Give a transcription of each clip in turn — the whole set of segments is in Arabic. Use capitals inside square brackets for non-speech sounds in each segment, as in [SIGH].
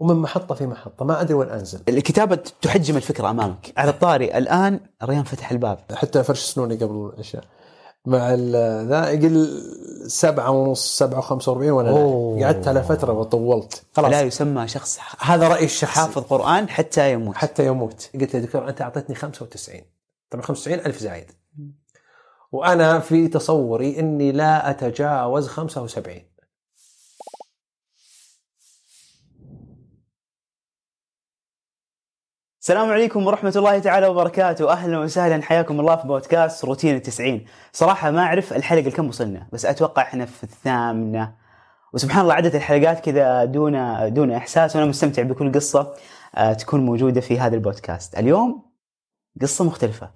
ومن محطة في محطة. ما أدري وين أنزل. الكتابة تحجم الفكرة أمامك. على الطاري الآن ريان فتح الباب. حتى فرش سنوني قبل الأشياء. مع ذا يقل سبعة ونص سبعة وخمسة وأربعين وأنا. قعدت على فترة وطولت. خلاص. لا يسمى شخص هذا رأيي الشخصي. حافظ قرآن حتى يموت. حتى يموت. قلت له دكتور أنت أعطيتني 95 طبعا 95 ألف زايد. وأنا في تصوري إني لا أتجاوز 75 السلام عليكم ورحمة الله تعالى وبركاته. أهلا وسهلا. حياكم الله في بودكاست روتين التسعين. صراحة ما أعرف الحلقة الكم وصلنا بس أتوقع إحنا في الثامنة. وسبحان الله عدد الحلقات كذا دون دون إحساس وأنا مستمتع بكل قصة آه، تكون موجودة في هذا البودكاست. اليوم قصة مختلفة.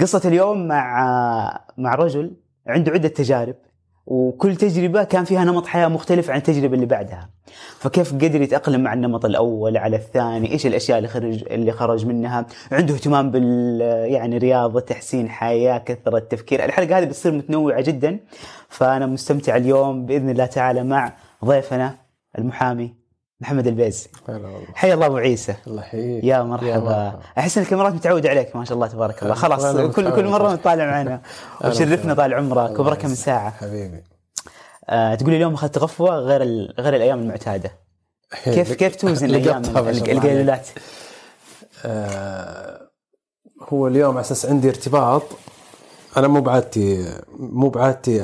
قصة اليوم مع مع رجل عنده عدة تجارب. وكل تجربة كان فيها نمط حياة مختلف عن التجربة اللي بعدها. فكيف قدر يتأقلم مع النمط الأول على الثاني؟ إيش الأشياء اللي خرج اللي خرج منها؟ عنده اهتمام بال يعني رياضة تحسين حياة كثرة تفكير الحلقة هذه بتصير متنوعة جدا. فأنا مستمتع اليوم بإذن الله تعالى مع ضيفنا المحامي محمد البيز هلا والله. حيا الله أبو عيسى. الله يحييك. يا مرحبا. أحس إن الكاميرات متعودة عليك ما شاء الله تبارك الله. خلاص كل. كل مرة متطالع معنا. [LAUGHS] وشرفنا. طال عمرك وبركة من. ساعة. حبيبي. آه تقول لي اليوم أخذت غفوة غير غير الأيام المعتادة. [LAUGHS] كيف كيف توزن الأيام القيلولات آه، هو اليوم على أساس عندي ارتباط. أنا مو بعادتي مو بعادتي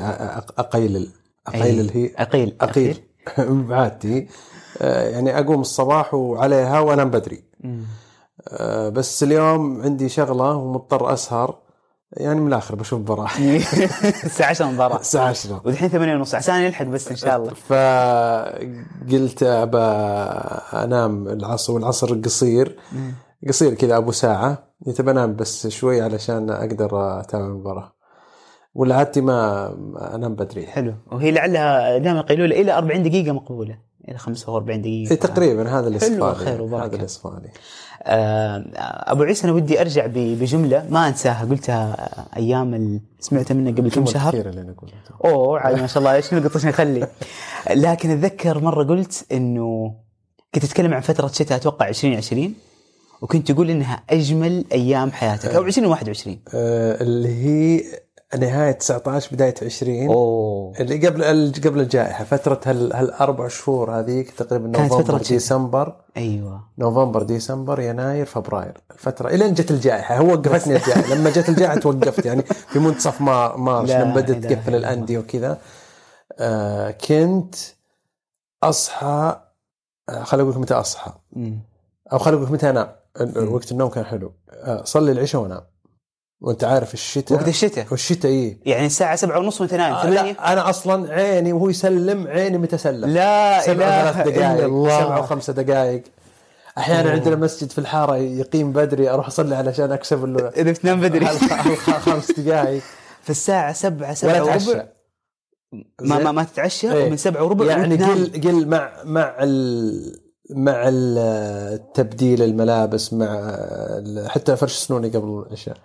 اقيلل اقيلل هي أقيل. أقيل. [LAUGHS] مو بعادتي. يعني أقوم الصباح وعليها وأنام بدري. آه، بس اليوم عندي شغلة ومضطر أسهر يعني من الآخر بشوف مباراة. [LAUGHS] الساعة 10 مباراة. [LAUGHS] الساعة 10 ودحين 8 ونص عشان نلحق بس إن شاء الله. فقلت ابى أنام العصر والعصر قصير. قصير كذا أبو ساعة. قلت بنام بس شوي علشان أقدر أتابع المباراة. ولا عادتي ما ما أنام بدري. حلو. وهي لعلها دائما قيلولة إلى 40 دقيقة مقبولة. إلى 45 دقيقة. إيه تقريبا هذا اللي حلو، صفالي خير وبركة. هذا اللي صفالي آه، أبو عيسى أنا ودي أرجع بجملة ما أنساها قلتها أيام ال- سمعتها منك قبل كم شهر؟ كثير اللي أنا اقولها أوه عاد ما شاء الله إيش نقطة نخلي [LAUGHS] لكن أتذكر مرة قلت إنه كنت أتكلم عن فترة شتاء أتوقع 2020 وكنت تقول إنها أجمل أيام حياتك أو 2021 آه اللي هي نهاية 19 بداية 20 أوه. اللي قبل قبل الجائحة فترة هال هالأربع شهور هذيك تقريبا نوفمبر. ديسمبر. أيوه. نوفمبر ديسمبر يناير فبراير. الفترة الين جت الجائحة. هو وقفتني الجائحة. [LAUGHS] لما جت الجائحة توقفت يعني في منتصف ما مارس لا لما بدأت إله تقفل إلا الأندية وكذا. آه كنت أصحى آه خليني أقول لك متى أصحى. مم. أو خليني أقول لك متى أنام. ال- وقت النوم كان حلو. آه صلي العشاء وأنام وأنت عارف الشتاء. وقت الشتاء. والشتاء إيه. يعني الساعة 7 ونص وانت نايم. آه 8 لا أنا أصلا عيني وهو يسلم عيني متسلم. لا سبع اله ثلاث دقائق سبعة الله. وخمسة دقائق أحيانا عندنا مسجد في الحارة يقيم بدري أروح أصلي علشان أكسب له [LAUGHS] إذا تنام بدري. [LAUGHS] خمس دقائق في 7 7 ولا وربع. ما ما, ما تتعشى؟ إيه. ومن 7 وربع يعني. قل قل مع مع ال مع تبديل الملابس مع حتى فرش سنوني قبل العشاء.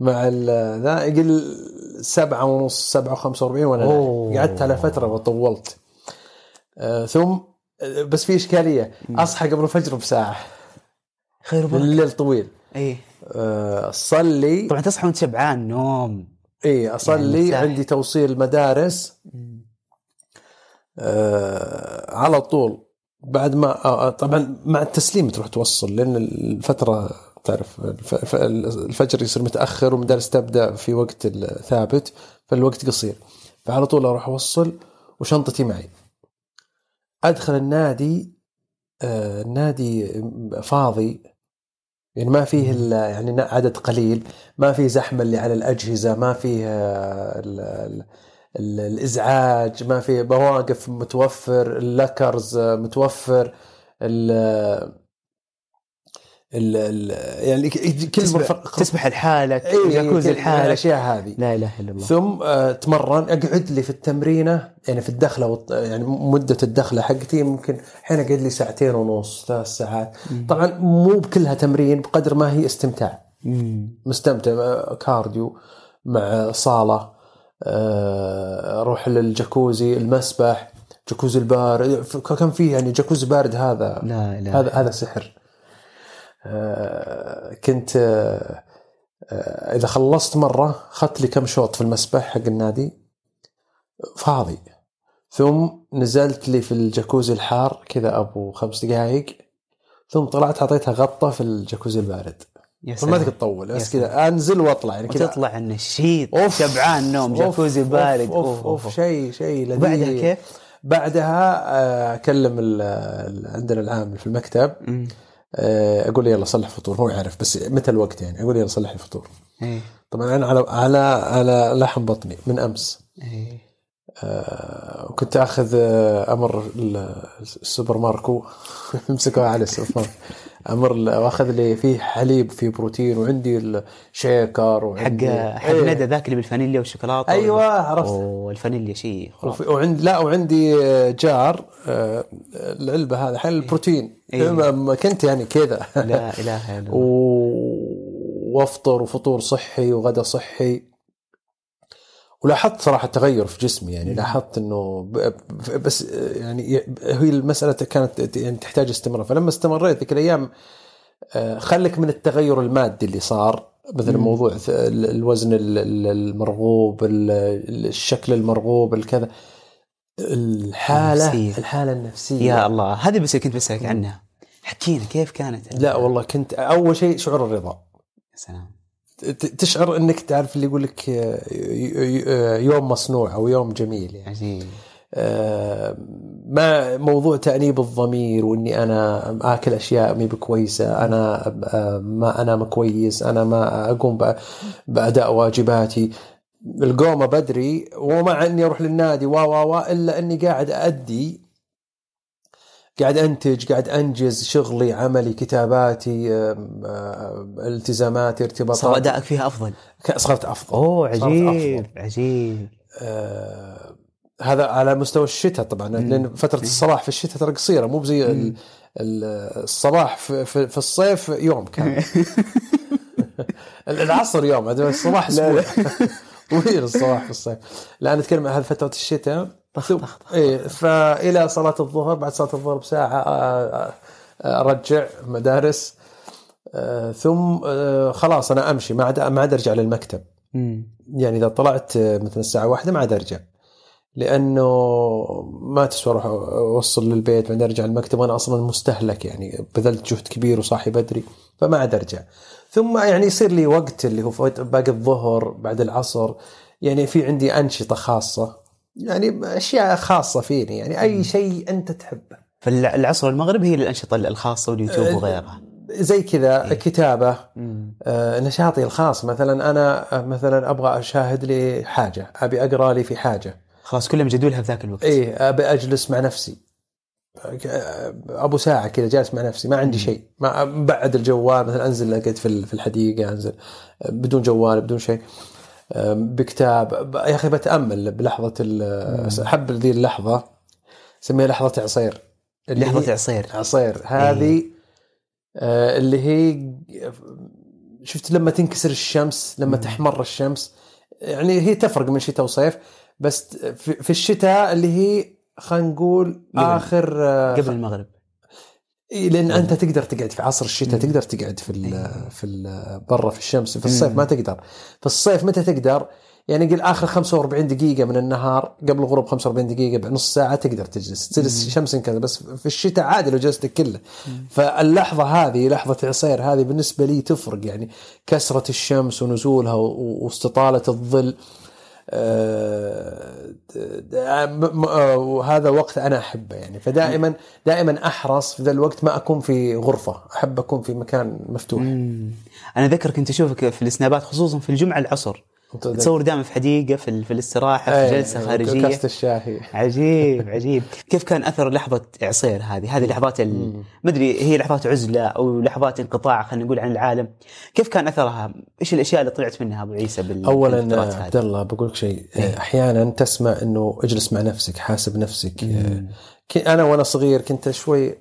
مع ال- ذا يقل سبعة ونص سبعة وخمسة وأربعين وأنا نايم. قعدت على فترة وطولت. آه ثم آه، بس في إشكالية. أصحى قبل الفجر بساعة. خير وبركة. الليل طويل. إيه. آه، أصلي. طبعا تصحى وأنت شبعان نوم. اي يعني أصلي. مرتاح. عندي توصيل مدارس. آه على طول. بعد ما آه، طبعا مع التسليم تروح توصل لأن الفترة تعرف الف- الف- الفجر يصير متأخر والمدارس تبدأ في وقت ثابت فالوقت قصير. فعلى طول أروح أوصل وشنطتي معي. أدخل النادي آه النادي فاضي. يعني ما فيه يعني عدد قليل. ما في زحمة اللي على الأجهزة ما فيه آه، ال- ال- ال- الإزعاج ما في بواقف متوفر اللكرز آه، متوفر ال ال يعني كل تسبح, مرفق- تسبح لحالك إيه، جاكوزي كل لحالك. الأشياء هذه. لا إله إلا الله. ثم آه، اتمرن أقعد لي في التمرينة يعني في الدخلة والط- يعني مدة الدخلة حقتي ممكن أحيانا أقعد لي ساعتين ونص ثلاث ساعات. طبعا مو بكلها تمرين بقدر ما هي استمتاع. مم. مستمتع آه، cardio مع صالة آه، أروح للجاكوزي المسبح جاكوزي البارد كان فيه يعني جاكوزي بارد هذا. لا لا هذا هذا سحر. آه، كنت آه، آه، إذا خلصت مرة أخذت لي كم شوط في المسبح حق النادي فاضي. ثم نزلت لي في الجاكوزي الحار كذا أبو خمس دقائق ثم طلعت أعطيتها غطة في الجاكوزي البارد. سلام. تقدر تطول بس كذا أنزل وأطلع يعني كذا. وتطلع النشيط أوف. شبعان نوم أوف، جاكوزي أوف، بارد. أوف أوف شيء شيء لذيذ. وبعدها كيف؟ بعدها آه، أكلم عندنا العامل في المكتب. مم. آه، أقول له يلا صلح فطور هو يعرف بس متى الوقت يعني؟ أقول يلا صلح لي فطور إيه. طبعا أنا على على على لحم بطني من أمس. إيه. آه، وكنت أخذ آه، أمر ال- السوبر ماركت [LAUGHS] مسكوها على السوبر ماركت. أمر وأخذ لي فيه حليب فيه بروتين وعندي ال shaker حق وعندي حق إيه. ندى ذاك اللي بالفانيليا والشوكولاتة أيوه عرفت أوه الفانيليا شيء خرافي. وعند لا وعندي جار آه، العلبة هذا حل البروتين إيه. ما كنت يعني كذا لا إله إلا الله [LAUGHS] وأفطر وفطور صحي وغدا صحي ولاحظت صراحة تغير في جسمي يعني لاحظت إنه بس يعني هي المسألة كانت يعني تحتاج استمرار. فلما استمريت ذيك الأيام آه، خلك من التغير المادي اللي صار مثل مم. موضوع الوزن ال- ال- المرغوب ال- الشكل المرغوب الكذا الحالة النفسية. الحالة النفسية. يا الله هذه بس كنت بسألك عنها. حكينا كيف كانت؟ لا والله كنت أول شيء شعور الرضا. يا سلام. تشعر انك تعرف اللي يقول لك آه، يوم مصنوع أو يوم جميل يعني. عجيب آه، ما موضوع تأنيب الضمير وإني أنا آكل أشياء مي بكويسة أنا آه، ما أنام كويس أنا ما أقوم بأداء واجباتي. القومه بدري ومع إني أروح للنادي و و و إلا إني قاعد ادي قاعد أنتج قاعد أنجز شغلي عملي كتاباتي التزاماتي صار ارتباطاتي أدائك فيها أفضل؟ صرت أفضل. أوه صارت عجيب عجيب. آه هذا على مستوى الشتاء طبعا لأن فترة الصباح في الشتاء ترى قصيرة مو بزي ال- ال- الصباح في, في, في الصيف يوم كامل. [LAUGHS] العصر يوم الصباح أسبوع. [LAUGHS] طويل الصباح في الصيف. لا أنا أتكلم عن هذه فترة الشتاء. طخ طخ طخ. إيه فإلى صلاة الظهر بعد صلاة الظهر بساعة آه، آه، أرجع مدارس. آه، ثم آه، خلاص أنا أمشي ما عاد ما عاد أرجع للمكتب. يعني إذا طلعت مثلا الساعة واحدة ما عاد أرجع. لأنه ما تسوى أروح أوصل للبيت بعدين أرجع المكتب وأنا أصلا مستهلك يعني بذلت جهد كبير وصاحي بدري فما عاد أرجع. ثم يعني يصير لي وقت اللي هو باقي الظهر بعد العصر يعني في عندي أنشطة خاصة. يعني أشياء خاصة فيني يعني أي شيء أنت تحبه. فالعصر والمغرب هي الأنشطة الخاصة واليوتيوب أه، وغيرها. زي كذا كتابة مم. آه، نشاطي الخاص. مثلا أنا آه، مثلا أبغى أشاهد لي حاجة أبي أقرأ لي في حاجة. خلاص كلها مجدولها في ذاك الوقت. إيه أبي أجلس مع نفسي. أبو ساعة كذا جالس مع نفسي ما عندي شيء. ما بعد الجوال مثلا أنزل اقعد في ال- في الحديقة أنزل بدون جوال بدون شيء. بكتاب يا أخي بتأمل بلحظة أحب ذي اللحظة اسميها لحظة عصير لحظة عصير. عصير. هذه آه، اللي هي شفت لما تنكسر الشمس لما تحمر الشمس يعني هي تفرق من شتاء وصيف بس في الشتاء اللي هي خلينا نقول آخر آه، قبل المغرب. إيه، لأن أنت تقدر تقعد في عصر الشتاء تقدر تقعد في ال في ال برا في الشمس في الصيف ما تقدر. في الصيف متى تقدر؟ يعني قل آخر 45 دقيقة من النهار قبل الغروب 45 دقيقة بنص ساعة تقدر تجلس. تجلس شمس كذا بس في الشتاء عادي لو جلست كله فاللحظة هذه لحظة عصير هذه بالنسبة لي تفرق. يعني كسرة الشمس ونزولها واستطالة الظل. وهذا وقت أنا أحبه يعني. فدائما دائما أحرص في ذا الوقت ما أكون في غرفة. أحب أكون في مكان مفتوح. أنا ذكر كنت اشوفك في السنابات خصوصا في الجمعة العصر. تصور دائما في حديقة في, في الاستراحة في أي، جلسة خارجية. كاسه الشاي عجيب عجيب. كيف كان أثر لحظة عصير هذه؟ هذه لحظات ما أدري هي لحظات عزلة أو لحظات انقطاع خلينا نقول عن العالم. كيف كان أثرها؟ إيش الأشياء اللي طلعت منها أبو عيسى بال اولا عبد؟ الله بقول لك شيء. أحيانا تسمع إنه اجلس مع نفسك حاسب نفسك. ك- أنا وأنا صغير كنت شوي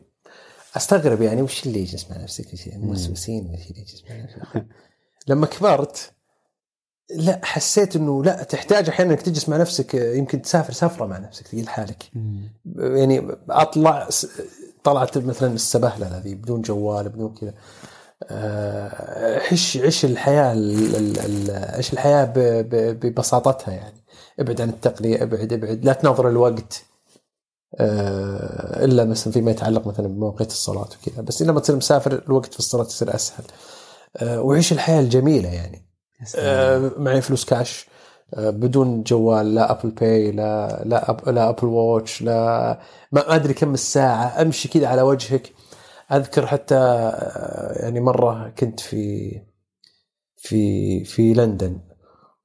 أستغرب يعني وش اللي يجلس مع نفسك؟ الموسوسين وش اللي يجلس مع نفسك؟ لما كبرت لا حسيت إنه لا تحتاج أحيانا إنك تجلس مع نفسك يمكن تسافر سفره مع نفسك تقول لحالك يعني أطلع طلعت مثلا السبهلة هذه بدون جوال بدون كذا. آه، عيش عيش الحياة ال- ال- ال- عيش الحياة ببساطتها يعني. ابعد عن التقنيه ابعد ابعد. لا تنظر الوقت آه، إلا مثلا فيما يتعلق مثلا بمواقيت الصلاة وكذا. بس لما تصير مسافر الوقت في الصلاة يصير أسهل. آه، وعيش الحياة الجميلة يعني. معي فلوس كاش آه، بدون جوال لا Apple Pay لا لا أب لا Apple Watch لا ما أدري كم الساعة. أمشي كذا على وجهك. أذكر حتى آه، يعني مرة كنت في في في لندن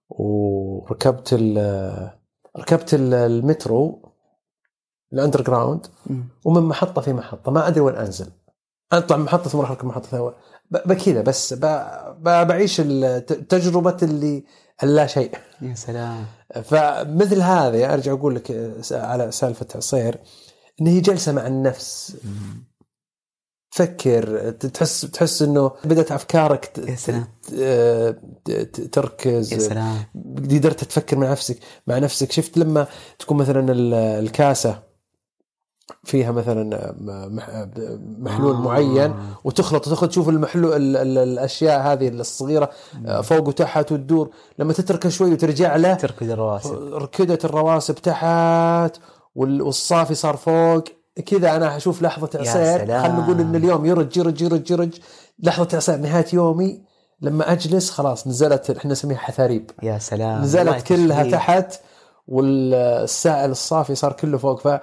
وركبت ال ركبت ال- المترو ال underground. ومن محطة في محطة. ما أدري وين أنزل. اطلع من محطة ثم أروح اركب محطه ب- بكذا بس بعيش تجربة اللي اللا شيء. يا سلام. فمثل هذا أرجع أقول لك على سالفة عصير إن هي جلسة مع النفس. تفكر تحس تحس إنه بدأت أفكارك يا سلام. تركز. يا سلام. قدرت تفكر مع نفسك مع نفسك. شفت لما تكون مثلا ال- الكاسة فيها مثلا مح- محلول آه. معين وتخلط وتاخذ تشوف المحلول ال- ال- الأشياء هذه الصغيرة فوق وتحت وتدور. لما تتركه شوي وترجع له تركض الرواسب. ركدت الرواسب تحت وال- والصافي صار فوق. كذا أنا أشوف لحظة عصير. خلينا نقول إن اليوم يرج يرج يرج يرج. لحظة عصير نهاية يومي لما أجلس خلاص نزلت إحنا نسميها حثاريب. يا سلام. نزلت كلها. تحت والسائل الصافي صار كله فوق. ف آه،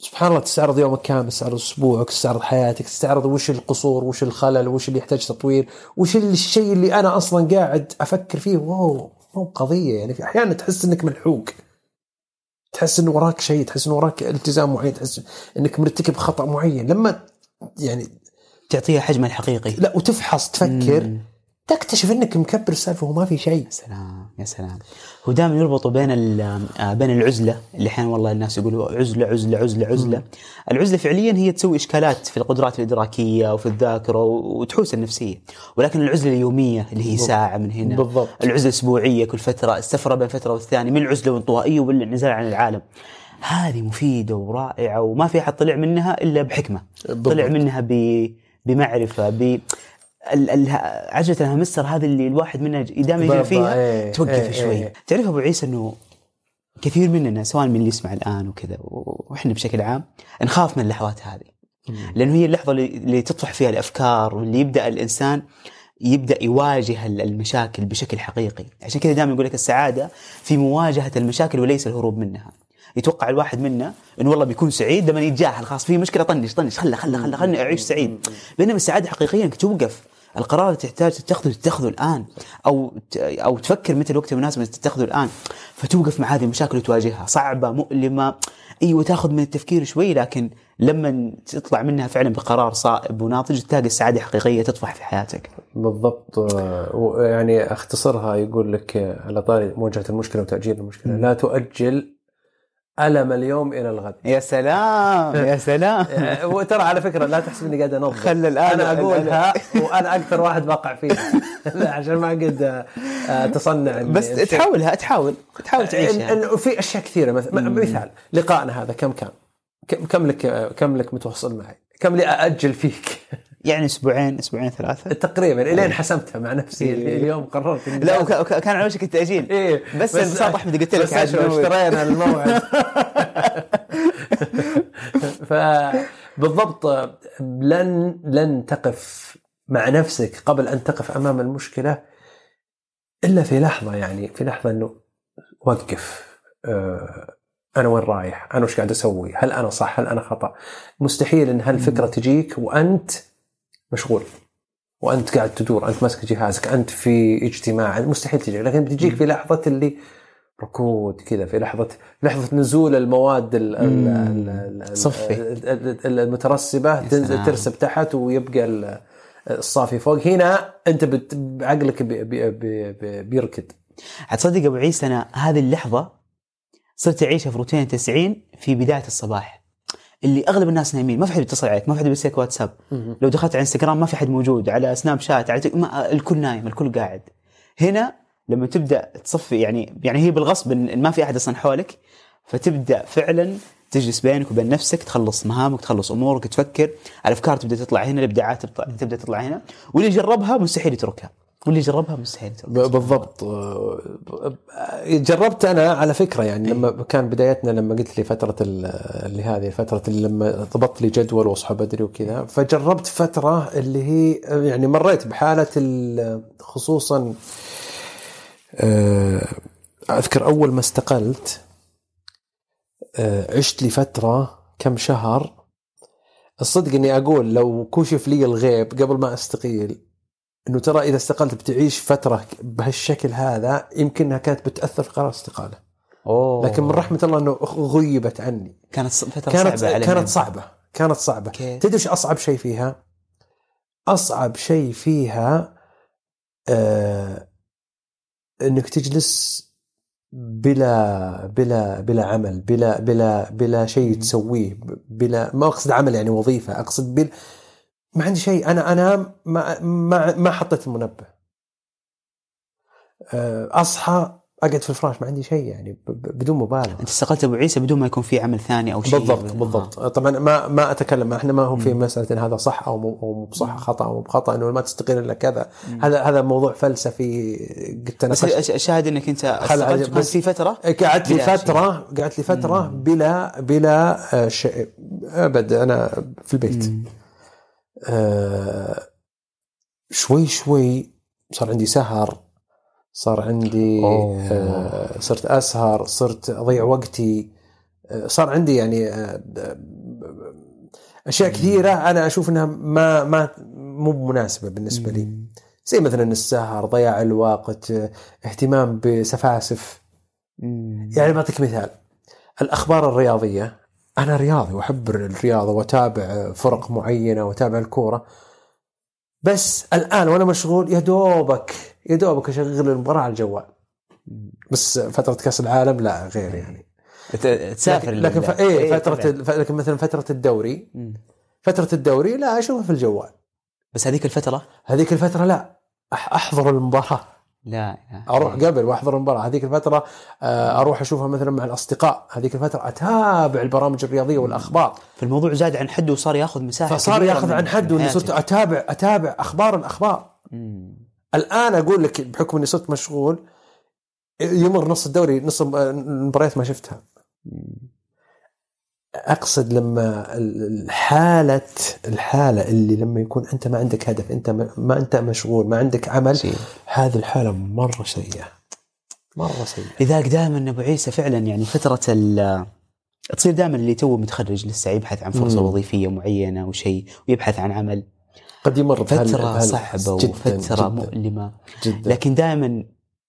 سبحان الله تستعرض يومك كامل تستعرض أسبوعك تستعرض حياتك تستعرض وش القصور وش الخلل وش اللي يحتاج تطوير وش الشيء اللي أنا أصلا قاعد أفكر فيه. واو مو قضية يعني في أحيانا تحس إنك ملحوق. تحس انه وراك شيء تحس انه وراك التزام معين تحس إنك مرتكب خطأ معين. لما يعني تعطيها حجمها الحقيقي لا وتفحص تفكر. مم. تكتشف إنك مكبر السالفة وما في شيء. يا سلام يا سلام. هو دائما يربطوا بين آه، بين العزلة اللي أحيانا والله الناس يقولوا عزلة عزلة عزلة عزلة. العزلة فعليا هي تسوي إشكالات في القدرات الإدراكية وفي الذاكرة وتحوس النفسية. ولكن العزلة اليومية اللي هي ساعة من هنا. بالضبط. العزلة الأسبوعية كل فترة السفرة بين فترة والثانية من العزلة والانطوائيه والانعزال عن العالم. هذه مفيدة ورائعة وما في أحد طلع منها إلا بحكمة. بالضبط. طلع منها ب بمعرفة ب عجلة الهامستر هذه اللي الواحد منا دائما يجري. فيها إيه، توقف إيه، شوي. إيه. تعرف أبو عيسى إنه كثير مننا سواء من اللي يسمع الآن وكذا وإحنا بشكل عام نخاف من اللحظات هذه. لأنه هي اللحظة اللي, تطرح فيها الأفكار واللي يبدأ الإنسان يبدأ يواجه ال- المشاكل بشكل حقيقي. عشان كذا دائما يقول لك السعادة في مواجهة المشاكل وليس الهروب منها. يتوقع الواحد منا إنه والله بيكون سعيد لما يتجاهل خلاص في مشكلة طنش طنش خله خله خله خلني أعيش سعيد. بينما السعادة حقيقيا انك توقف. القرار اللي تحتاج تتخذه تتخذه الآن أو أو تفكر متى الوقت المناسب إنك تتخذه الآن. فتوقف مع هذه المشاكل وتواجهها صعبة مؤلمة أيوه تاخذ من التفكير شوي لكن لما تطلع منها فعلا بقرار صائب وناضج تلاقي السعادة حقيقية تطفح في حياتك. بالضبط. يعني أختصرها يقول لك على طاري مواجهه المشكلة وتأجيل المشكلة. لا تؤجل ألم اليوم إلى الغد يا سلام يا سلام [LAUGHS] آه، وترى على فكرة لا تحسب اني قاعد انظر خلى الآن- أنا اقولها [LAUGHS] وأنا أكثر واحد بقع فيها [LAUGHS] لا عشان ما قد آه، تصنع بس. تحاولها تحاول تحاول تعيشها إن في أشياء كثيرة مثلا مثال لقائنا هذا كم كان؟ كم لك كم لك متواصل معي؟ كم لي أأجل فيك؟ يعني أسبوعين أسبوعين ثلاثة تقريبا إلين حسمتها مع نفسي اليوم قررت لا وك- وك- كان على وشك التأجيل إيه بس انبساط أحمد قلت لك بس. اشترينا الموعد [LAUGHS] فبالضبط لن لن تقف مع نفسك قبل أن تقف أمام المشكلة إلا في لحظة يعني في لحظة إنه وقف آه، أنا وين رايح؟ أنا وش قاعد أسوي؟ هل أنا صح؟ هل أنا خطأ؟ مستحيل إن هالفكرة تجيك وأنت مشغول. وأنت قاعد تدور أنت ماسك جهازك أنت في اجتماع مستحيل تجي. لكن بتجيك في لحظة اللي ركود كذا في لحظة لحظة نزول المواد ال ال صفي. ال- ال- المترسبة تنزل. ترسب تحت ويبقى ال- الصافي فوق. هنا أنت عقلك بي بي بي بي بيركد عاد تصدق أبو عيسى أنا هذه اللحظة صرت أعيشها في روتين 90 في بداية الصباح. اللي أغلب الناس نايمين. ما في حد بيتصل عليك ما في حد بيرسلك واتساب. لو دخلت على انستغرام ما في حد موجود على سناب شات على ما الكل نايم الكل قاعد. هنا لما تبدأ تصفي يعني يعني هي بالغصب ان إن ما في أحد أصلا حولك فتبدأ فعلا تجلس بينك وبين نفسك تخلص مهامك تخلص أمورك تفكر. الأفكار تبدأ تطلع هنا الإبداعات تبدأ تطلع هنا. واللي جربها مستحيل يتركها. واللي جربها مستحيل بالضبط. جربت أنا على فكرة يعني لما كان بدايتنا لما قلت لي فترة ال- اللي هذه فترة اللي لما ضبطت لي جدول وأصحى بدري وكذا فجربت فترة اللي هي يعني مريت بحالة ال- خصوصا آه، أذكر أول ما استقلت آه، عشت لي فترة كم شهر. الصدق إني أقول لو كشف لي الغيب قبل ما أستقيل إنه ترى إذا استقلت بتعيش فترة بهالشكل هذا يمكنها كانت بتأثر في قرار الاستقاله أوه لكن من رحمة الله إنه غيبت عني كانت فترة كانت صعبة علينا. كانت صعبة كانت صعبة كيف؟ تدري إيش أصعب شيء فيها؟ أصعب شيء فيها آه إنك تجلس بلا بلا بلا عمل بلا بلا بلا شيء. تسويه بلا ما أقصد عمل يعني وظيفة أقصد بال ما عندي شيء أنا انام ما ما ما حطيت المنبه آه، أصحى أقعد في الفراش ما عندي شيء يعني بدون مبالغة أنت استقلت أبو عيسى بدون ما يكون في عمل ثاني أو شيء بالضبط بالضبط طبعا ما ما أتكلم إحنا ما هو في. مسألة إن هذا صح أو مو أو مو بصح. خطأ أو مو بخطا إنه ما تستقيل إلا كذا. هذا هذا موضوع فلسفي قد بس تناقشت الشاهد إنك أنت استقلت بس- في فترة قعدت لي. فترة قعدت لي فترة. بلا بلا آه، شيء أبد أنا في البيت مم. آه، شوي شوي صار عندي سهر صار عندي. آه، صرت أسهر صرت أضيع وقتي آه، صار عندي يعني آه، أشياء كثيرة أنا أشوف إنها ما ما مو مناسبة بالنسبة لي. زي مثلا السهر ضياع الوقت آه، اهتمام بسفاسف. يعني بعطيك مثال الأخبار الرياضية أنا رياضي وأحب الرياضة وأتابع فرق معينة وأتابع الكورة. بس الآن وأنا مشغول يا دوبك يا دوبك أشغل المباراة على الجوال. بس فترة كأس العالم لا غير يعني. تسافر لكن, لكن ف... إيه إيه، فترة. ال- ف- لكن مثلا فترة الدوري. فترة الدوري لا أشوفها في الجوال. بس هذيك الفترة؟ هذيك الفترة لا أحضر المباراة. لا. أروح قبل وأحضر المباراة هذيك الفترة آه، أروح أشوفها مثلا مع الأصدقاء هذيك الفترة أتابع البرامج الرياضية والأخبار فالموضوع زاد عن حده وصار ياخذ مساحة فصار ياخذ عن حده إني صرت. اتابع أتابع أخبار الأخبار مم. الآن أقول لك بحكم إني صرت مشغول يمر نص الدوري نص المباريات ما شفتها مم. أقصد لما الحاله الحالة اللي لما يكون أنت ما عندك هدف أنت ما, أنت مشغول ما عندك عمل شيء. هذه الحالة مرة سيئة. مرة سيئة. لذلك دائما أبو عيسى فعلا يعني فترة ال تصير دائما اللي تو متخرج لسه يبحث عن فرصة مم. وظيفية معينة وشيء ويبحث عن عمل. قد يمر فترة بهال- صعبة جداً- وفترة جداً مؤلمة. جدا. لكن دائما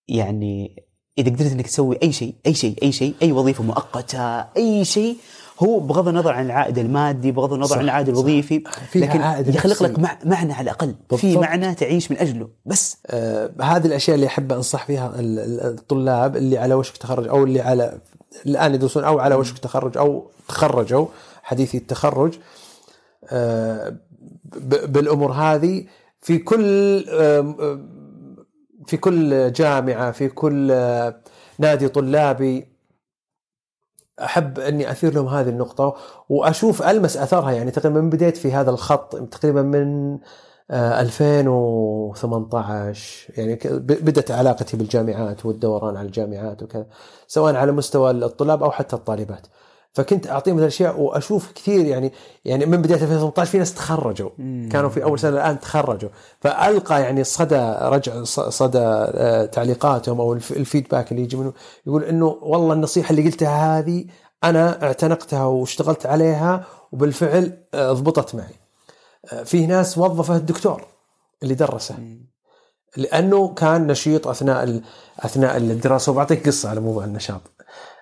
يعني إذا قدرت إنك تسوي أي شيء أي شيء أي شيء أي وظيفة مؤقتة أي شيء هو بغض النظر عن العائد المادي بغض النظر صح، عن العائد. الوظيفي لكن عائد يخلق. لك مع معنى على الأقل في. معنى تعيش من أجله بس آه هذه الأشياء اللي أحب أنصح فيها ال- ال- الطلاب اللي على وشك تخرج أو اللي على الآن يدرسون أو على وشك تخرج أو تخرجوا حديثي التخرج آه بالأمور هذه في كل آم، في كل جامعة في كل آه، نادي طلابي أحب أني أثير لهم هذه النقطة وأشوف ألمس أثرها يعني تقريبا من بديت في هذا الخط تقريبا من آه، 2018 يعني ك- ب- بدت علاقتي بالجامعات والدوران على الجامعات وكذا سواء على مستوى الطلاب أو حتى الطالبات. فكنت أعطيهم هذه الأشياء وأشوف كثير يعني يعني من بداية 2018 في ناس تخرجوا. كانوا في أول سنة الآن تخرجوا. فألقى يعني صدى رجع صدى آه، تعليقاتهم أو الف- الفيدباك اللي يجي منهم يقول إنه والله النصيحة اللي قلتها هذه أنا اعتنقتها واشتغلت عليها وبالفعل آه، ضبطت معي. آه، في ناس وظفه الدكتور اللي درسه. لأنه كان نشيط أثناء أثناء الدراسة. وبعطيك قصة على موضوع النشاط.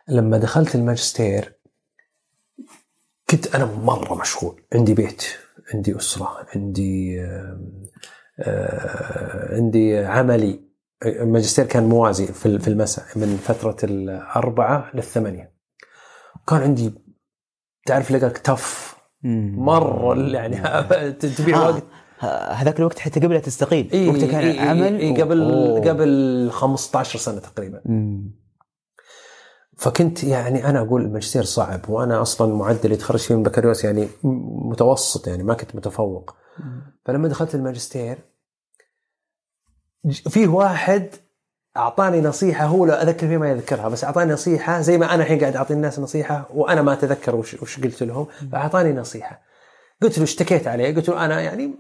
لما دخلت الماجستير كنت أنا مرة مشغول. عندي بيت عندي أسرة عندي آه، عندي عملي. الماجستير كان موازي في ال- في المساء من فترة الأربعة للثمانية. كان عندي تعرف لقاك تف مرة يعني تبيع آه. وقت هذاك الوقت حتى قبل تستقيل. إيه وقتها كان إيه عمل إيه قبل أوه. قبل 15 سنة تقريبا. مم. فكنت يعني أنا أقول الماجستير صعب وأنا أصلا معدلي تخرج فيه من البكالوريوس يعني متوسط يعني ما كنت متفوق. فلما دخلت الماجستير فيه واحد أعطاني نصيحة هو لا أذكر فيه ما يذكرها بس أعطاني نصيحة زي ما أنا الحين قاعد أعطي الناس نصيحة وأنا ما أتذكر وش, وش قلت لهم فأعطاني نصيحة. قلت له اشتكيت عليه قلت له أنا يعني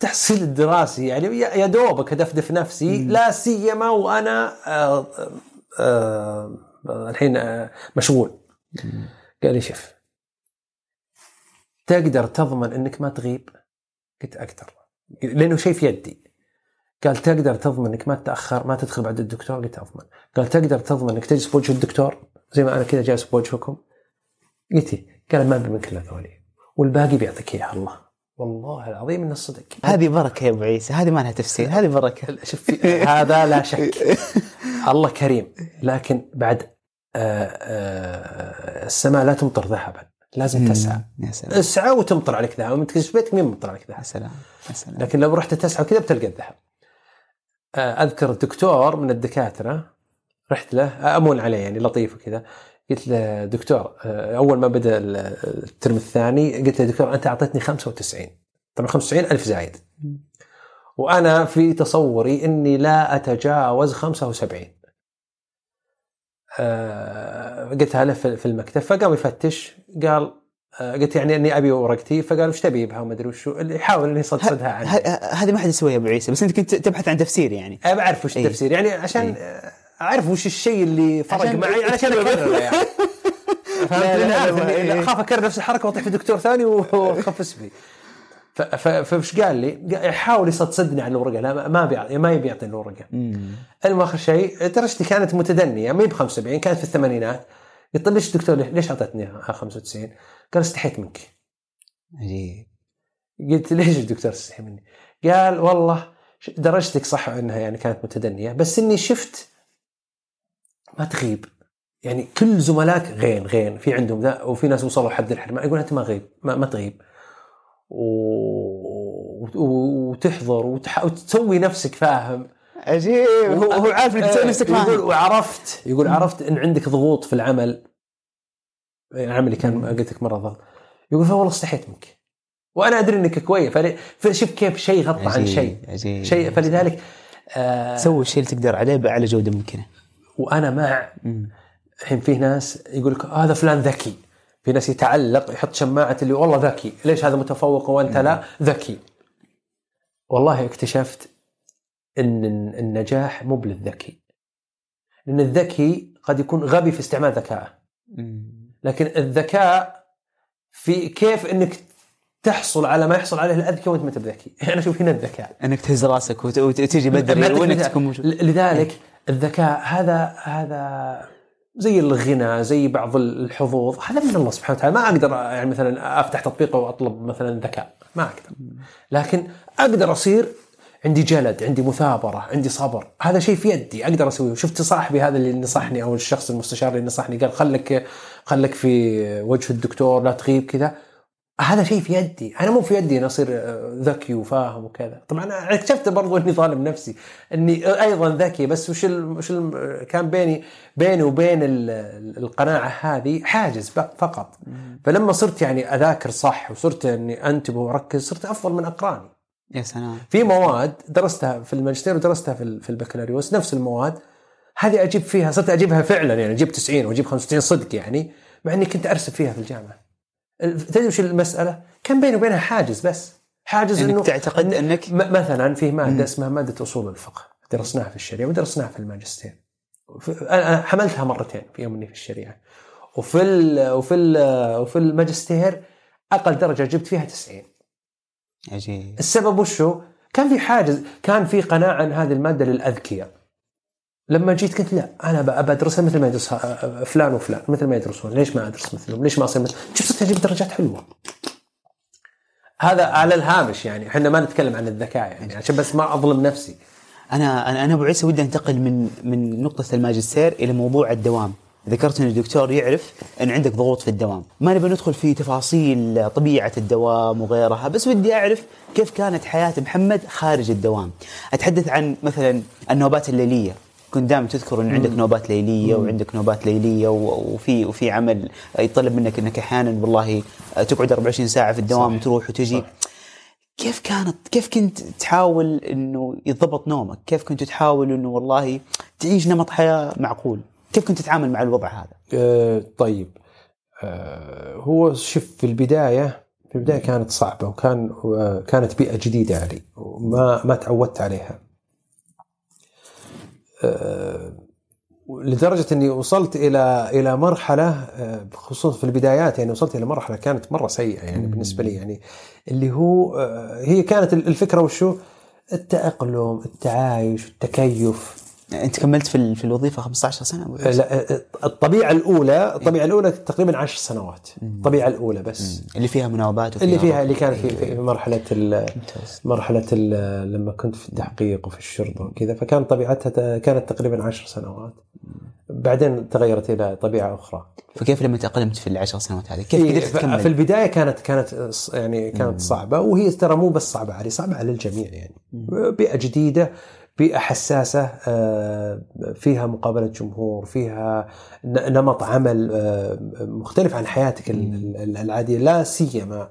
تحصيل الدراسي يعني يا دوبك ادفدف نفسي لا سيما وأنا آه آه آه الحين آه مشغول. قال لي شوف تقدر تضمن إنك ما تغيب؟ قلت أقدر لأنه شيء في يدي. قال تقدر تضمن إنك ما تتأخر ما تدخل بعد الدكتور؟ قلت أضمن. قال تقدر تضمن إنك تجلس بوجه الدكتور؟ زي ما أنا كذا جالس بوجهكم قلت؟ قال ما من كل هذولي والباقي بيعطيك اياه الله. والله العظيم إنه الصدق هذه بركة يا أبو عيسى هذه ما لها تفسير هذه بركة. [LAUGHS] شوف هذا لا شك. [LAUGHS] الله كريم. لكن بعد آه، آه، السماء لا تمطر ذهبا. لازم تسعى. يا سلام. اسعى وتمطر عليك ذهب. وانت في بيتك مين ممطر عليك يا ذهب سلام. يا سلام. لكن لو رحت تسعى كذا بتلقى الذهب. آه، أذكر دكتور من الدكاترة رحت له أمون عليه يعني لطيف وكذا. قلت له دكتور أول ما بدأ ال- الترم الثاني قلت له دكتور أنت أعطيتني 95 طبعا 95 ألف زايد. وأنا في تصوري إني لا أتجاوز 75 آه، قلتها له في المكتب فقام يفتش قال آه، قلت يعني إني أبي ورقتي فقال وش تبي بها وما أدري وشو اللي يحاول إنه يصدصدها عني هذه ما حد يسويها يا أبو عيسى بس أنت كنت تبحث عن تفسير يعني. أنا بعرف وش. التفسير يعني عشان أعرف وش الشيء اللي فرق عشان- معي [LAUGHS] عشان أكرره يعني. فهمت. أخاف أكرر نفس الحركة وأطيح في دكتور ثاني واخف اسمي ف- ف- فايش قال لي؟ يحاول يصدصدني على الورقة لا ما بيعطي ما يبي يعطيني الورقة. المهم آخر شيء درجتي كانت متدنية؟ ما هي ب 75 كانت في الثمانينات. قلت له ليش دكتور ليش أعطيتني 95 قال استحيت منك. عجيب. قلت ليش الدكتور استحي مني؟ قال والله درجتك صح إنها يعني كانت متدنية بس إني شفت ما تغيب. يعني كل زملائك غين غين. في عندهم ذا وفي ناس وصلوا حد الحرمان يقول أنت ما غيب ما, ما تغيب. وتحضر وتح... وتسوي نفسك فاهم. عجيب. هو هو عارف إنك تسوي نفسك يقول فاهم وعرفت يقول عرفت إن عندك ضغوط في العمل. عملي كان قلت لك مرة ضغط يقول فوالله استحيت منك. وأنا أدري إنك كويس. فل- فشوف كيف شيء غطى عن شيء. عجيب شيء فلذلك آه سوي الشيء اللي تقدر عليه بأعلى جودة ممكنة. وأنا مع الحين فيه ناس يقول لك هذا فلان ذكي. في ناس يتعلق يحط شماعة اللي والله ذكي. ليش هذا متفوق وأنت لا؟ ذكي. والله اكتشفت إن النجاح مو بالذكي. لأن الذكي قد يكون غبي في استعمال ذكائه لكن الذكاء في كيف إنك تحصل على ما يحصل عليه الأذكى وأنت ما انت بذكي؟ [LAUGHS] أنا أشوف هنا الذكاء. إنك تهز راسك وت- وت- وتجي بدري وإنك. تكون موجود لذلك الذكاء هذا هذا زي الغنى زي بعض الحظوظ هذا من الله سبحانه وتعالى. ما أقدر يعني مثلا أفتح تطبيق واطلب مثلا ذكاء. ما أقدر. لكن أقدر أصير عندي جلد عندي مثابرة عندي صبر. هذا شيء في يدي أقدر أسويه. شفت صاحبي هذا اللي نصحني أو الشخص المستشار اللي نصحني قال خلك خلك في وجه الدكتور لا تغيب كذا. هذا شيء في يدي. أنا مو في يدي ان أصير آه، ذكي وفاهم وكذا. طبعا أنا اكتشفت برضو إني ظالم نفسي إني أيضا ذكي. بس وش ال وش ال كان بيني بيني وبين ال- القناعة هذه حاجز فقط. فلما صرت يعني أذاكر صح وصرت إني أنتبه وأركز صرت أفضل من أقراني. يا سلام. في مواد درستها في الماجستير ودرستها في ال- في البكالوريوس نفس المواد. هذه أجيب فيها صرت أجيبها فعلا يعني أجيب 90 وأجيب 95 صدق يعني مع إني كنت أرسب فيها في الجامعة. ال- تدري وش المسألة؟ كان بيني وبينها حاجز بس. حاجز أنك إنه تعتقد أنك؟ مثلا في ماده اسمها مادة أصول الفقه درسناها في الشريعة ودرسناها في الماجستير. أنا حملتها مرتين في يوم إني في الشريعة. وفي ال وفي ال وفي الماجستير أقل درجة جبت فيها 90 عجيب. السبب وشو؟ كان في حاجز كان في قناعة إن هذه المادة للأذكياء. لما جيت قلت لا أنا بدرسها مثل ما يدرسها فلان وفلان مثل ما يدرسون. ليش ما أدرس مثلهم؟ ليش ما أصير مثل شوف صرت أجيب درجات حلوة. هذا على الهامش يعني. إحنا ما نتكلم عن الذكاء يعني عشان بس ما أظلم نفسي. أنا أنا أنا أبو عيسى ودي أنتقل من من نقطة الماجستير إلى موضوع الدوام. ذكرت إن الدكتور يعرف إن عندك ضغوط في الدوام، ما نبي ندخل في تفاصيل طبيعة الدوام وغيرها، بس ودي أعرف كيف كانت حياة محمد خارج الدوام. أتحدث عن مثلا النوبات الليلية، كنت دائما تذكر إن عندك نوبات ليلية وعندك نوبات ليلية وفي وفي عمل يطلب منك إنك أحيانا والله تقعد 24 ساعة في الدوام صح. وتروح وتجي. كيف كانت كيف كنت تحاول إنه يضبط نومك؟ كيف كنت تحاول إنه والله تعيش نمط حياة معقول؟ كيف كنت تتعامل مع الوضع هذا؟ آه، طيب آه، هو شوف في البدايه في البداية كانت صعبة وكان آه، كانت بيئة جديدة علي وما ما تعودت عليها لدرجة إني وصلت إلى إلى مرحلة آه، خصوصا في البدايات يعني وصلت إلى مرحلة كانت مرة سيئة يعني بالنسبة لي يعني اللي هو آه، هي كانت الفكرة وشو؟ التأقلم التعايش التكيف. أنت كملت في في الوظيفة 15 سنة؟ لا الطبيعة الأولى الطبيعة الأولى تقريبا عشر سنوات. الطبيعة الأولى بس. اللي فيها مناوبات وفيها اللي فيها. اللي كانت في, في مرحلة ال. مرحلة ال لما كنت في التحقيق وفي الشرطة وكذا فكان طبيعتها كانت تقريبا عشر سنوات. بعدين تغيرت إلى طبيعة أخرى. فكيف لما تاقلمت في العشر سنوات هذه؟ كيف في, قدرت في تكمل؟ البداية كانت كانت يعني كانت صعبة وهي ترى مو بس صعبة علي صعبة على الجميع يعني. بيئة جديدة بيئة حساسة آه، فيها مقابلة جمهور فيها نمط عمل آه، مختلف عن حياتك ال- ال- العادية لا سيما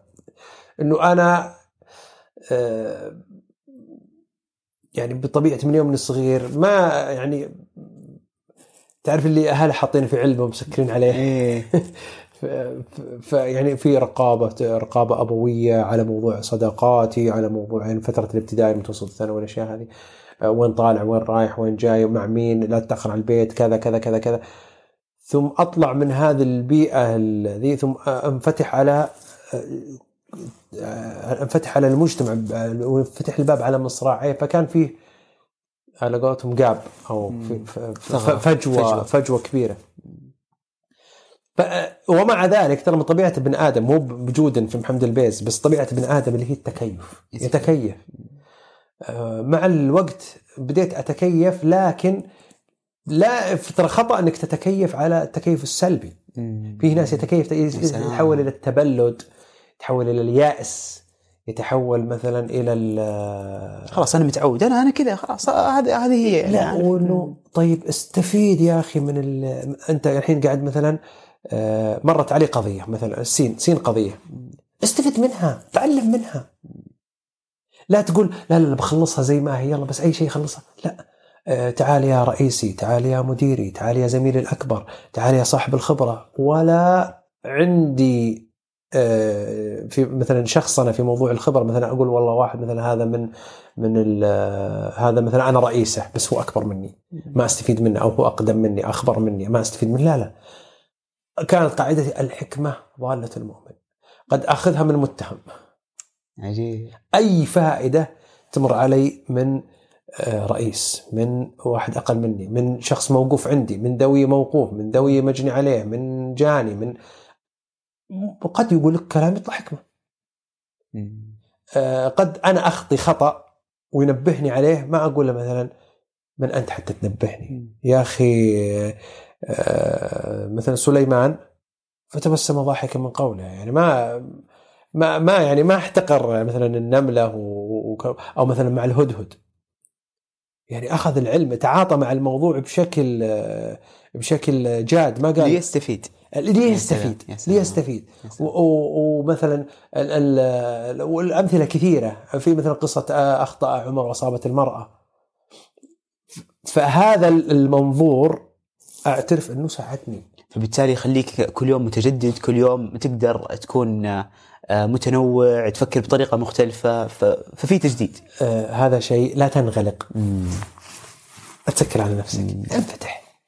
إنه أنا آه، يعني بطبيعتي من يوم من الصغير ما يعني تعرف اللي اهله حاطين في علبة ومسكرين عليه. إيه. [LAUGHS] فيعني في رقابة رقابة أبوية على موضوع صداقاتي على موضوع يعني فترة الابتدائي المتوسط الثانوي والأشياء هذه. وين طالع وين رايح وين جاي ومع مين لا تتأخر على البيت كذا كذا كذا كذا. ثم أطلع من هذه البيئة ذي ثم أنفتح على آه، أنفتح على المجتمع وانفتح الباب على مصراعيه. فكان فيه على قولتهم جاب أو. فجوة فجوة. فجوة كبيرة. ومع ذلك ترى من طبيعة ابن آدم مو بجودا في محمد البيز بس طبيعة ابن آدم اللي هي التكيف. يتكيف. آه، مع الوقت بديت أتكيف لكن لا ترى خطأ إنك تتكيف على التكيف السلبي. في ناس يتكيف. يتحول إلى التبلد يتحول إلى اليأس يتحول مثلا إلى ال- خلاص أنا متعود. أنا أنا كذا خلاص هذه هذه هي يعني. لا. وإنه طيب استفيد يا أخي من ال... أنت الحين قاعد مثلا آه، مرت علي قضية مثلا سين سين قضية. استفد منها تعلم منها. لا تقول لا لا بخلصها زي ما هي يلا بس أي شيء خلصها لا. آه، تعال يا رئيسي تعال يا مديري تعال يا زميلي الأكبر تعال يا صاحب الخبرة. ولا عندي آه، في مثلا شخصنه في موضوع الخبرة مثلا أقول والله واحد مثلا هذا من من آه، هذا مثلا أنا رئيسه بس هو أكبر مني. ما أستفيد منه أو هو أقدم مني أخبر مني ما أستفيد منه. لا لا. كانت قاعدتي الحكمة ضالة المؤمن. قد أخذها من متهم عجيب. أي فائدة تمر علي من آه، رئيس من واحد أقل مني من شخص موقوف عندي من ذوي موقوف من ذوي مجني عليه من جاني من قد يقول لك كلام يطلع حكمة. آه، قد أنا أخطي خطأ وينبهني عليه ما أقول له مثلا من أنت حتى تنبهني؟ يا أخي آه، مثلا سليمان فتبسم ضاحكا من قوله يعني ما ما ما يعني ما احتقر مثلا النملة و- أو مثلا مع الهدهد. يعني أخذ العلم تعاطى مع الموضوع بشكل بشكل جاد ما قال. ليستفيد. ليستفيد. ليستفيد. ومثلا ال- ال- والأمثلة كثيرة. في مثلا قصة أخطأ عمر وأصابت المرأة. فهذا المنظور أعترف أنه ساعدني. فبالتالي يخليك كل يوم متجدد كل يوم تقدر تكون آه، متنوع تفكر بطريقة مختلفة ففي تجديد. آه هذا شيء لا تنغلق. اتسكر على نفسك. انفتح.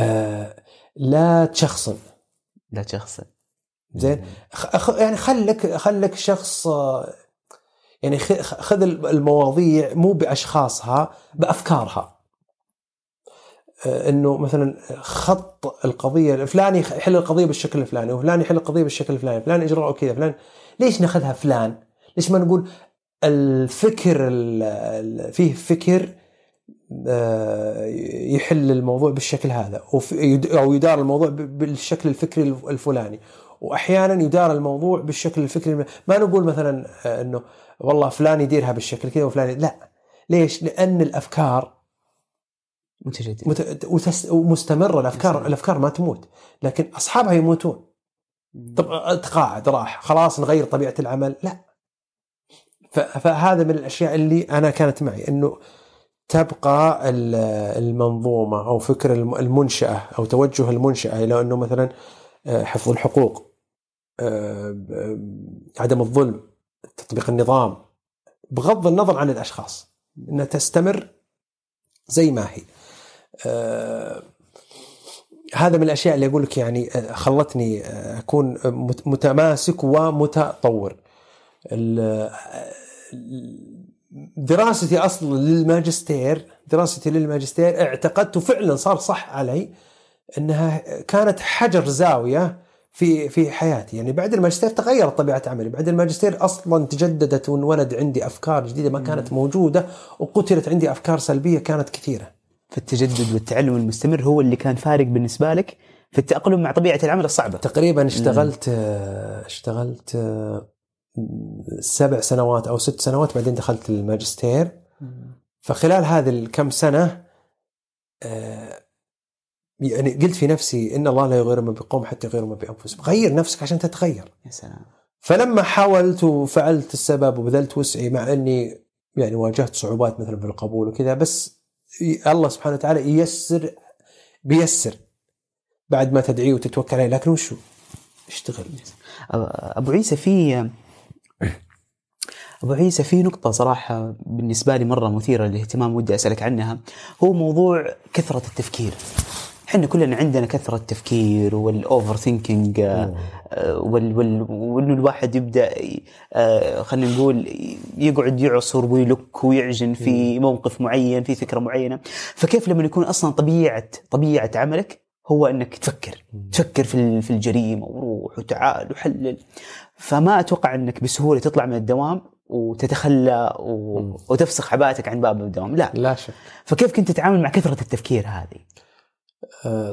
آه لا تشخصن. لا تشخصن. زين. يعني خلك خلك شخص آه، يعني خذ المواضيع مو بأشخاصها بأفكارها. إنه مثلا خط القضية الفلاني يحل القضية بالشكل الفلاني وفلان يحل القضية بالشكل الفلاني فلان إجراءه كذا فلان ليش ناخذها فلان؟ ليش ما نقول الفكر ال- ال- فيه فكر آه، يحل الموضوع بالشكل هذا أو يدار الموضوع بالشكل الفكري الف- الفلاني. واحيانا يدار الموضوع بالشكل الفكري ما نقول مثلا آه، إنه والله فلان يديرها بالشكل كذا وفلان لا. ليش؟ لأن الأفكار متجدد. مت- وتس- ومستمرة الأفكار الأفكار ما تموت لكن أصحابها يموتون. طب تقاعد راح خلاص نغير طبيعة العمل. لا. ف- فهذا من الأشياء اللي أنا كانت معي إنه تبقى ال- المنظومة أو فكر الم- المنشأة أو توجه المنشأة إلى إنه مثلا آه، حفظ الحقوق آه، آه، عدم الظلم تطبيق النظام بغض النظر عن الأشخاص إنها تستمر زي ما هي. آه، هذا من الأشياء اللي أقول لك يعني آه، خلتني آه، أكون مت- متماسك ومتطور. دراستي أصلا للماجستير دراستي للماجستير اعتقدت فعلا صار صح علي إنها كانت حجر زاوية في في حياتي. يعني بعد الماجستير تغيرت طبيعة عملي. بعد الماجستير أصلا تجددت وانولد عندي أفكار جديدة ما كانت موجودة وقتلت عندي أفكار سلبية كانت كثيرة. فالتجدد والتعلم المستمر هو اللي كان فارق بالنسبة لك في التأقلم مع طبيعة العمل الصعبة. تقريبا اشتغلت اشتغلت آه، سبع سنوات أو ست سنوات بعدين دخلت الماجستير. فخلال هذه الكم سنة آه، يعني قلت في نفسي إن الله لا يغير ما بقوم حتى يغيروا ما بانفسهم غير نفسك عشان تتغير. يا سلام. فلما حاولت وفعلت السبب وبذلت وسعي مع إني يعني واجهت صعوبات مثلا في القبول وكذا بس الله سبحانه وتعالى ييسر بيسر بعد ما تدعيه وتتوكل عليه لكن وشو؟ اشتغل أبو عيسى في أبو عيسى في نقطة صراحة بالنسبة لي مرة مثيرة للاهتمام ودي أسألك عنها هو موضوع كثرة التفكير. إحنا كلنا عندنا كثرة تفكير وال overthinking وانه الواحد يبدأ آه، خلينا نقول يقعد يعصر ويلك ويعجن في موقف معين في فكرة معينة. فكيف لما يكون أصلا طبيعة طبيعة عملك هو إنك تفكر تفكر في في الجريمة وروح وتعال وحلل. فما أتوقع إنك بسهولة تطلع من الدوام وتتخلى و... وتفسخ عباءتك عن باب الدوام لا. لا شك. فكيف كنت تتعامل مع كثرة التفكير هذه؟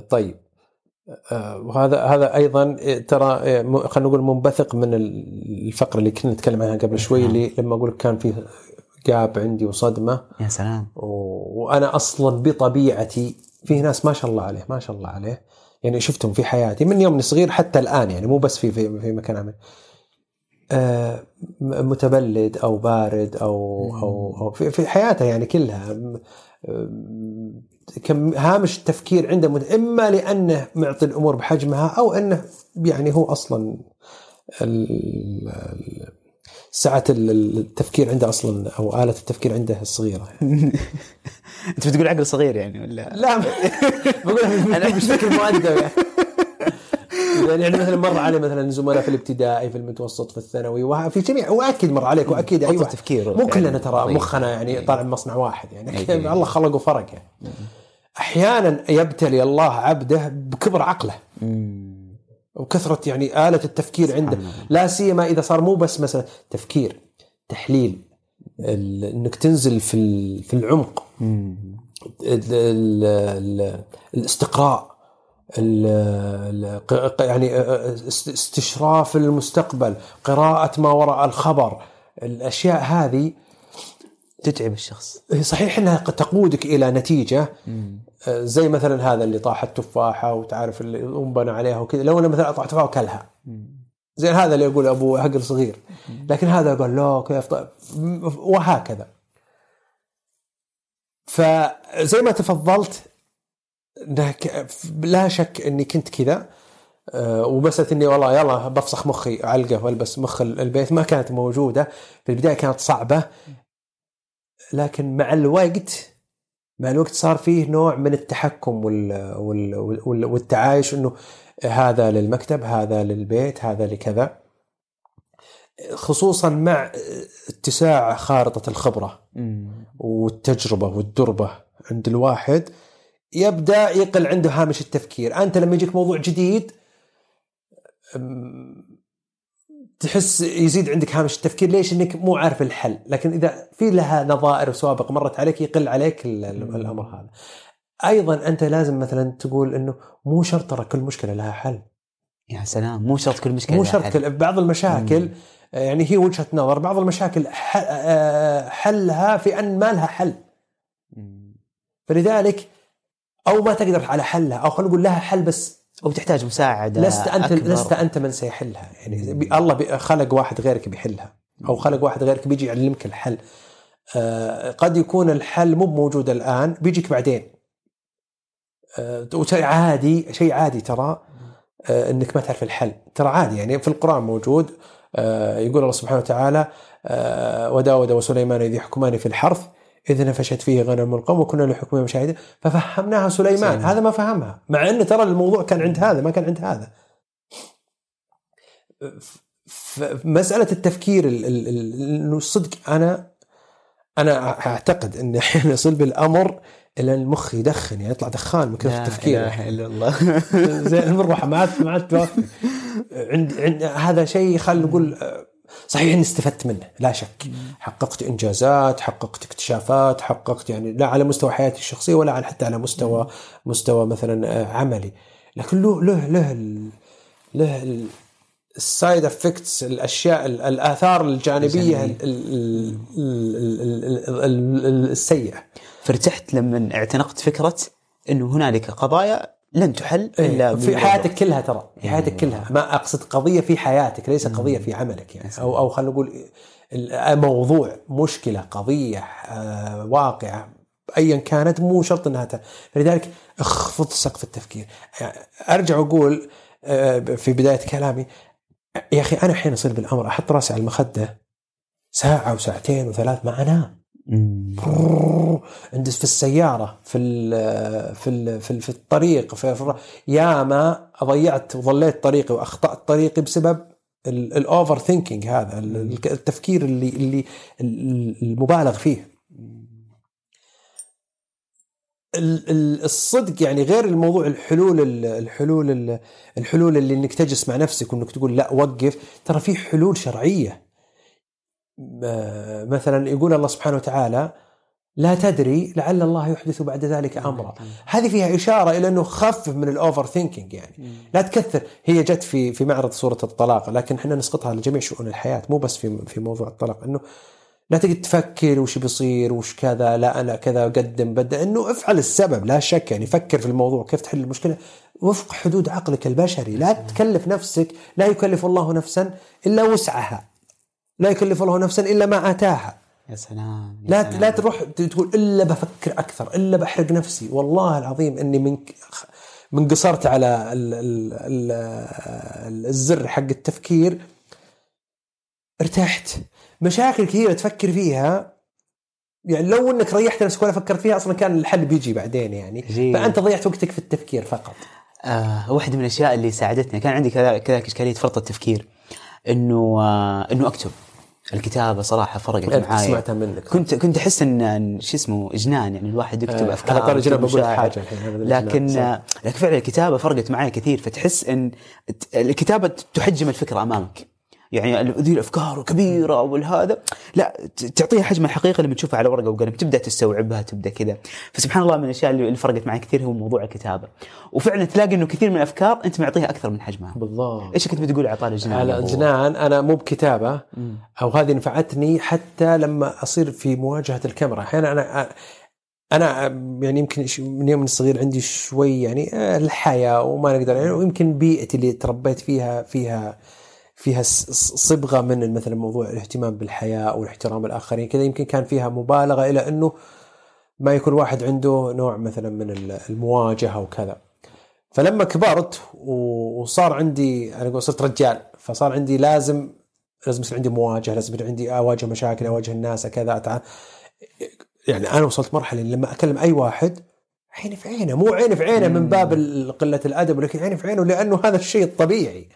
طيب. آه وهذا هذا أيضا آه، ترى آه، م- خلينا نقول منبثق من ال- الفقرة اللي كنا نتكلم عنها قبل شوي اللي لما أقول لك كان في جاب عندي وصدمة. يا سلام. وأنا أصلا بطبيعتي في ناس ما شاء الله عليه ما شاء الله عليه. يعني شفتهم في حياتي من يومني صغير حتى الآن يعني مو بس في في, في مكان عمل. آه، متبلد أو بارد أو أو, أو في, في حياته يعني كلها. كم هامش التفكير عنده إما لأنه معطي الأمور بحجمها أو أنه يعني هو أصلا ال- ال- سعه ال- التفكير عنده أصلا أو آلة التفكير عنده صغيره [LAUGHS] أنت بتقول عقل صغير يعني ولا؟ لا. [LAUGHS] بقولها أنا بشكل مؤدب [LAUGHS] يعني يعني مثلا مر علي مثلا زملاء في الابتدائي في المتوسط في الثانوي وفي جميع وأكيد مر عليك وأكيد أيوه. التفكير مو كلنا يعني ترى طيب. مخنا يعني طالع من مصنع واحد يعني. الله خلقه فرق يعني أحيانا يبتلي الله عبده بكبر عقله. وكثرة يعني آلة التفكير عنده. لا سيما إذا صار مو بس مثلا تفكير تحليل إنك تنزل في في العمق. ال- ال- ال- الاستقراء يعني است- استشراف المستقبل قراءة ما وراء الخبر. الأشياء هذه تتعب الشخص. صحيح إنها قد تقودك إلى نتيجة آه، زي مثلا هذا اللي طاح التفاحة وتعرف اللي انبنى عليها وكذا. لو أنا مثلا اطلع تفاحة وكلها. زين هذا اللي يقول أبو عقل صغير. لكن هذا قال لا كيف؟ طيب وهكذا. فزي ما تفضلت لا شك إني كنت كذا آه، وبس إني والله يلا بفسخ مخي علقه وألبس مخ البيت. ما كانت موجودة. في البداية كانت صعبة. لكن مع الوقت مع الوقت صار فيه نوع من التحكم وال وال وال والتعايش إنه هذا للمكتب هذا للبيت هذا لكذا. خصوصا مع اتساع خارطة الخبرة والتجربة والدربة عند الواحد يبدأ يقل عنده هامش التفكير. أنت لما يجيك موضوع جديد تحس يزيد عندك هامش التفكير ليش إنك مو عارف الحل؟ لكن إذا في لها نظائر سوابق مرت عليك يقل عليك ال- ال- الأمر هذا. أيضا أنت لازم مثلا تقول إنه مو شرط ترى كل مشكلة لها حل. يا سلام مو شرط كل مشكلة مو لها شرط حل. كل بعض المشاكل يعني هي وجهة نظر بعض المشاكل آه، حلها في أن ما لها حل. مم. فلذلك أو ما تقدر على حلها أو خلينا نقول لها حل بس أو تحتاج مساعدة لست انت أكبر. لست أنت من سيحلها. يعني الله خلق واحد غيرك بيحلها. أو خلق واحد غيرك بيجي يعلمك الحل. آه قد يكون الحل مو موجود الآن بيجيك بعدين. آه وشيء عادي شيء عادي ترى آه إنك ما تعرف الحل. ترى عادي يعني في القرآن موجود. آه يقول الله سبحانه وتعالى آه وداود وسليمان إذ يحكمان في الحرث إذ نفشت فيه غنم القوم وكنا لحكمهم شاهدين ففهمناها سليمان. هذا ما فهمها. مع انه ترى الموضوع كان عند هذا ما كان عند هذا. مسألة التفكير ال- ال- ال- إنه الصدق أنا أنا أعتقد إن أحيانا يصل بالأمر إلى المخ يدخن يعني يطلع دخان من كثر لا التفكير. إله إلا الله. [LAUGHS] زي المروحه ما عاد ما عاد [LAUGHS] عند هذا شيء خلينا نقول صحيح إني استفدت منه لا شك. حققت إنجازات حققت اكتشافات حققت يعني لا على مستوى حياتي الشخصية ولا على حتى على مستوى مستوى مثلا آه، عملي. لكن له له له ال- له ال- ال side effects الأشياء ال- الآثار الجانبية ال- ال- ال- ال- ال- ال- ال- السيئة. فارتحت لما اعتنقت فكرة انه هنالك قضايا لن تحل إلا إيه، في بمجرد حياتك كلها ترى في حياتك كلها. ما أقصد قضية في حياتك ليس قضية في عملك يعني. أو أو خلينا نقول موضوع مشكلة قضية آه، واقعه ايا كانت مو شرط إنها ت- فلذلك اخفض سقف التفكير. يعني أرجع أقول آه، في بداية كلامي يا أخي أنا حين أصير بالأمر أحط رأسي على المخدة ساعة وساعتين وثلاث ما أنام. عند في السيارة في ال في ال في, ال في الطريق في, في يا ما ضيعت وظليت طريقي وأخطأت طريقي بسبب ال overthinking هذا ال- ال- التفكير اللي اللي ال- المبالغ فيه. ال- ال- الصدق يعني غير الموضوع الحلول ال- الحلول ال- الحلول اللي إنك تجلس مع نفسك وإنك تقول لا وقف ترى في حلول شرعية. مثلا يقول الله سبحانه وتعالى لا تدري لعل الله يحدث بعد ذلك امرا. هذه فيها إشارة إلى أنه خفف من ال overthinking يعني لا تكثر. هي جت في في معرض سوره الطلاق لكن إحنا نسقطها لجميع شؤون الحياة مو بس في في موضوع الطلاق إنه لا تقعد تفكر وش بيصير وش كذا لا أنا كذا قدم بدأ إنه افعل السبب لا شك يعني فكر في الموضوع كيف تحل المشكلة. وفق حدود عقلك البشري لا تكلف نفسك لا يكلف الله نفسا إلا وسعها. لا يكلف الله نفسا إلا ما آتاها. يا سلام يا لا سلام. لا تروح تقول إلا بفكر أكثر إلا بحرق نفسي. والله العظيم إني من من قصرت على ال ال ال الزر حق التفكير. ارتحت. مشاكل كثيرة تفكر فيها. يعني لو إنك ريحت نفسك ولا فكرت فيها أصلا كان الحل بيجي بعدين يعني. جيد. فأنت ضيعت وقتك في التفكير فقط. آه واحدة من الأشياء اللي ساعدتني كان عندي كذا كذا إشكالية فرط التفكير. إنه آه إنه أكتب. الكتابة صراحة فرقت معاي سمعتها منك. كنت كنت أحس إن شو اسمه جنان يعني الواحد يكتب آه، أفكار طاري جنان بقول الحين، الجنان، لكن صح. لكن فعلا الكتابة فرقت معي كثير فتحس إن الكتابة تحجم الفكرة أمامك. يعني ذي الأفكار كبيرة والهذا. لا تعطيها حجم الحقيقة لما تشوفها على ورقة وقلم. تبدأ تستوعبها تبدأ كذا. فسبحان الله من الأشياء اللي فرقت معي كثير هو موضوع الكتابة. وفعلا تلاقي إنه كثير من الأفكار أنت معطيها أكثر من حجمها. بالضبط. إيش كنت بتقول على طاري الجنان على الجنان أنا مو بكتابة. أو هذه نفعتني حتى لما أصير في مواجهة الكاميرا. أحيانا أنا أنا يعني يمكن من يوم صغير عندي شوي يعني آه، الحياة وما نقدر يعني ويمكن بيئتي اللي تربيت فيها فيها فيها صبغة من مثلا موضوع الاهتمام بالحياة أو الاحترام الآخرين كذا يمكن كان فيها مبالغة إلى أنه ما يكون واحد عنده نوع مثلا من ال- المواجهة وكذا فلما كبرت وصار عندي أنا أقول صرت رجال فصار عندي لازم لازم يصير عندي مواجهة لازم يصير عندي أواجه مشاكل أواجه الناس كذا أتع... يعني أنا وصلت مرحلة لما أكلم أي واحد عيني في عينه مو عيني في عينه من باب قلة الأدب ولكن عيني في عينه لأنه هذا الشيء الطبيعي.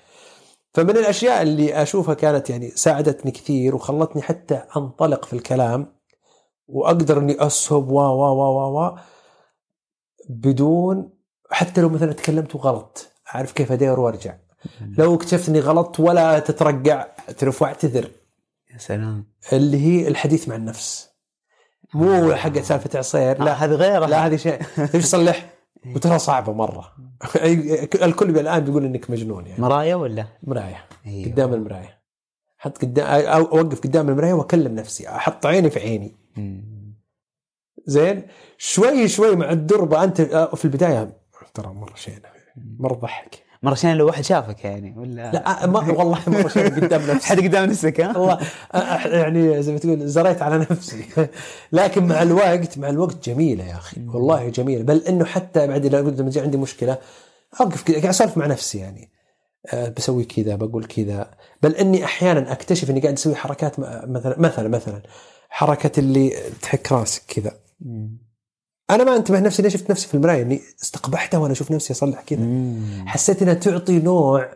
فمن الأشياء اللي أشوفها كانت يعني ساعدتني كثير وخلتني حتى أنطلق في الكلام وأقدر إني أسهب و و و و بدون حتى لو مثلا تكلمت غلط أعرف كيف أدير وأرجع. لو اكتشفت اني غلطت ولا تترقع اعترف واعتذر يا سلام. اللي هي الحديث مع النفس. مو حق سالفة عصير لا. هذه غيرها لا هذه شيء. [LAUGHS] تبي تصلح؟ وترى صعبة مرة. [LAUGHS] الكل الآن بيقول إنك مجنون يعني. مرايا ولا؟ مرايه أيوه. قدام المرايه حط قدام أو أوقف قدام المرايه وأكلم نفسي. أحط عيني في عيني. مم. زين؟ شوي شوي مع الدربة أنت في البداية. ترى مرة شينه مرة ضحك. مرة شين لو واحد شافك يعني ولا؟ لا ما والله مرة شينه قدام [LAUGHS] نفسي حد قدام نفسك ها؟ والله أح- يعني زي ما تقول زريت على نفسي. [LAUGHS] لكن مع الوقت مع الوقت جميلة يا أخي. والله جميلة. بل إنه حتى بعد لو قلت لما تجي عندي مشكلة أوقف كذا قاعد أسولف مع نفسي يعني. أه بسوي كذا بقول كذا. بل إني أحيانا أكتشف إني قاعد أسوي حركات مثلا مثلا مثلا حركة اللي تحك راسك كذا. أنا ما أنتبه نفسي ليش شفت نفسي في المراية إني استقبحتها وأنا أشوف نفسي أصلح كذا. حسيت إنها تعطي نوع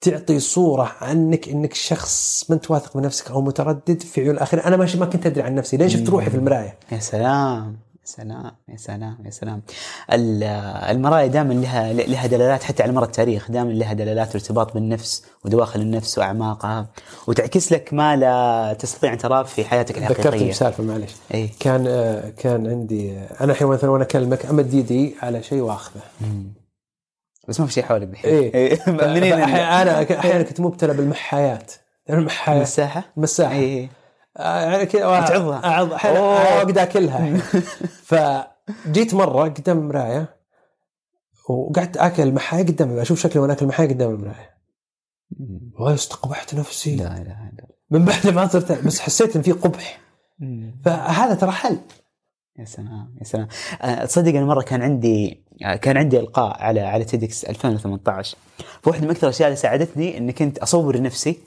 تعطي صورة عنك إنك شخص ما أنت واثق من نفسك أو متردد في عيون الآخرين، أنا ماشي ما كنت أدري عن نفسي، لين شفت روحي في المراية. يا سلام. سلام يا سلام يا سلام ال- المرايا دائما لها لها دلالات حتى على مر التاريخ دائما لها دلالات ارتباط بالنفس ودواخل النفس وأعماقها وتعكس لك ما لا تستطيع أن تراه في حياتك ذكرتني الحقيقيه بسالفة معلش. اي كان كان عندي أنا الحين مثلا وأنا اكلمك امد يدي على شيء واخذه. بس ما في شيء حولك الحين إيه. إيه. [LAUGHS] منين انا أحيانا كنت مبتلى بالمحايات. المحايات المساحة؟ المساحة. اي آه، يعني كذا تعضها. اعض. اقعد اكلها فجيت مرة قدام المراية وقعدت آكل محاية قدام أشوف شكلي وأنا آكل محاية قدام المراية. والله استقبحت نفسي. لا إله إلا الله. من بعد ما صرت بس حسيت إن في قبح. فهذا ترى حل. يا سلام يا سلام. آه، تصدق أنا مرة كان عندي آه، كان عندي إلقاء على على تيدكس 2018 فواحدة من أكثر الأشياء اللي ساعدتني إني كنت أصور نفسي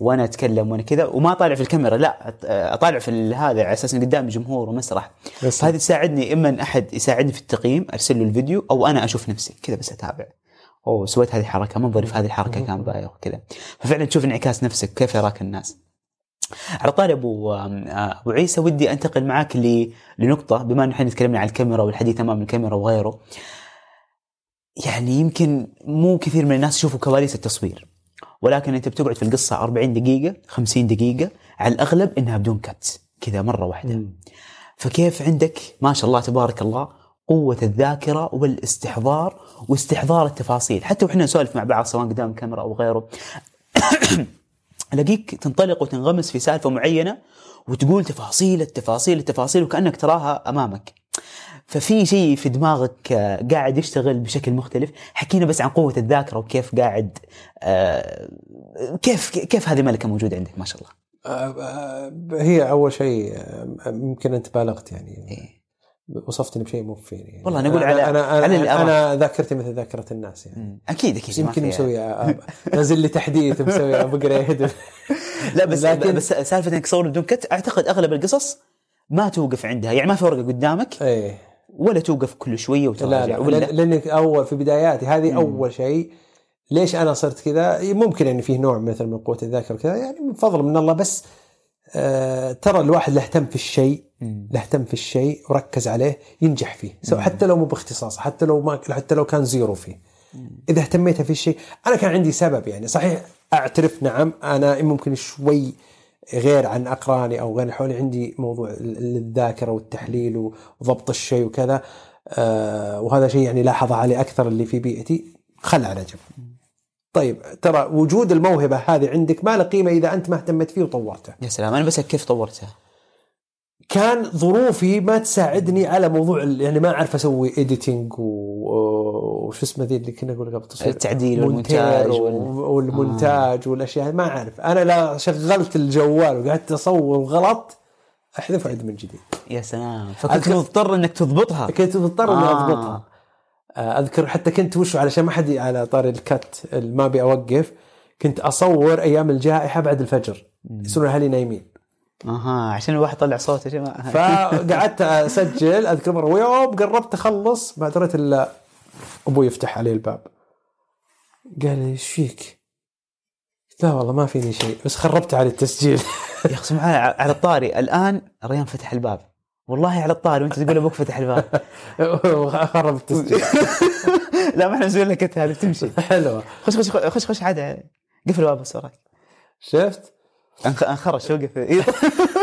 وأنا أتكلم وأنا كذا وما أطالع في الكاميرا لا آه، أطالع في ال- هذا على أساس إن قدام جمهور ومسرح. بس. فهذه تساعدني إما إن أحد يساعدني في التقييم أرسل له الفيديو أو أنا أشوف نفسي كذا بس أتابع. أوه سويت هذه الحركه منظري في هذه الحركة كان بايخ وكذا. ففعلا تشوف انعكاس نفسك كيف يراك الناس. على طاري أبو أبو عيسى ودي أنتقل معك ل- لنقطة بما انه إحنا تكلمنا عن الكاميرا والحديث امام الكاميرا وغيره. يعني يمكن مو كثير من الناس يشوفوا كواليس التصوير. ولكن انت بتقعد في القصة 40 دقيقة 50 دقيقة على الأغلب إنها بدون كت كذا مرة واحدة. فكيف عندك؟ ما شاء الله تبارك الله قوة الذاكرة والاستحضار واستحضار التفاصيل. حتى وإحنا نسولف مع بعض سواء قدام الكاميرا أو غيره. [COUGHS] الاقيك تنطلق وتنغمس في سالفة معينة وتقول تفاصيل التفاصيل التفاصيل وكأنك تراها أمامك. ففي شيء في دماغك آه، قاعد يشتغل بشكل مختلف، حكينا بس عن قوة الذاكرة وكيف قاعد آه، كيف كيف هذه ملكة موجودة عندك؟ ما شاء الله. آه، هي أول شيء يمكن أنت بالغت يعني. إيه. وصفتني بشيء مو فيني يعني. والله أنا أقول أنا- على- أنا على أنا, الآراء. أنا ذاكرتي مثل ذاكرة الناس يعني. أكيد أكيد يمكن. مسوي [LAUGHS] نازل لي تحديث مسوي ابجريد [LAUGHS] لا بس لكن- بس سالفة إنك تصور بدون كت أعتقد أغلب القصص ما توقف عندها. يعني ما في ورقة قدامك. إيه. ولا توقف كل شوية لا وتراجع لا ولا؟ لأن- لأنك أول في بداياتي هذه أول شيء. ليش أنا صرت كذا؟ ممكن يعني فيه نوع مثل من قوة الذاكرة كذا يعني من فضل من الله بس آه ترى الواحد له اهتم في الشيء له اهتم في الشيء وركز عليه ينجح فيه سواء حتى لو مو باختصاص حتى لو ما حتى لو كان زيرو فيه. إذا اهتميت في الشيء أنا كان عندي سبب يعني صحيح أعترف نعم أنا ممكن شوي غير عن أقراني أو غير حولي. عندي موضوع ال- الذاكرة والتحليل وضبط الشيء وكذا آه وهذا شيء يعني لاحظه علي أكثر اللي في بيئتي. خل على جنب. طيب ترى وجود الموهبة هذه عندك ما له قيمة إذا أنت ما اهتميت فيه وطورته؟ يا سلام أنا بسألك كيف طورتها؟ كان ظروفي ما تساعدني على موضوع يعني ما أعرف أسوي editing وش اسمه ذي اللي كنا نقول قبل التصوير التعديل والمونتاج والمونتاج والأشياء هذه ما أعرف. أنا لا شغلت الجوال وقعدت أصور غلط أحذف وعد من جديد. يا سلام. فكنت أذكر- مضطر إنك تضبطها؟ كنت مضطر إني آه. أضبطها. آه، أذكر حتى كنت وشو علشان ما حد على طاري الكت ما أبي أوقف كنت أصور أيام الجائحة بعد الفجر. يصيرون أهلي نايمين. أها عشان الواحد يطلع صوت يا جماعة. فقعدت أسجل أذكر مرة ويوم قربت أخلص ما دريت إلا أبوي يفتح علي الباب. قال لي إيش فيك؟ لا والله ما فيني شيء بس خربت على التسجيل. [LAUGHS] يا أخي سبحان على الطاري. الآن ريان فتح الباب. والله على الطاري وأنت تقول أبوك فتح الباب. [LAUGHS] خرب التسجيل. [LAUGHS] لا ما إحنا نسوي لك هذه تمشي. حلوة. خش خش خش خش عاد قفل الباب بس وراك شفت؟ أنخ- أنخرش وقف إيه.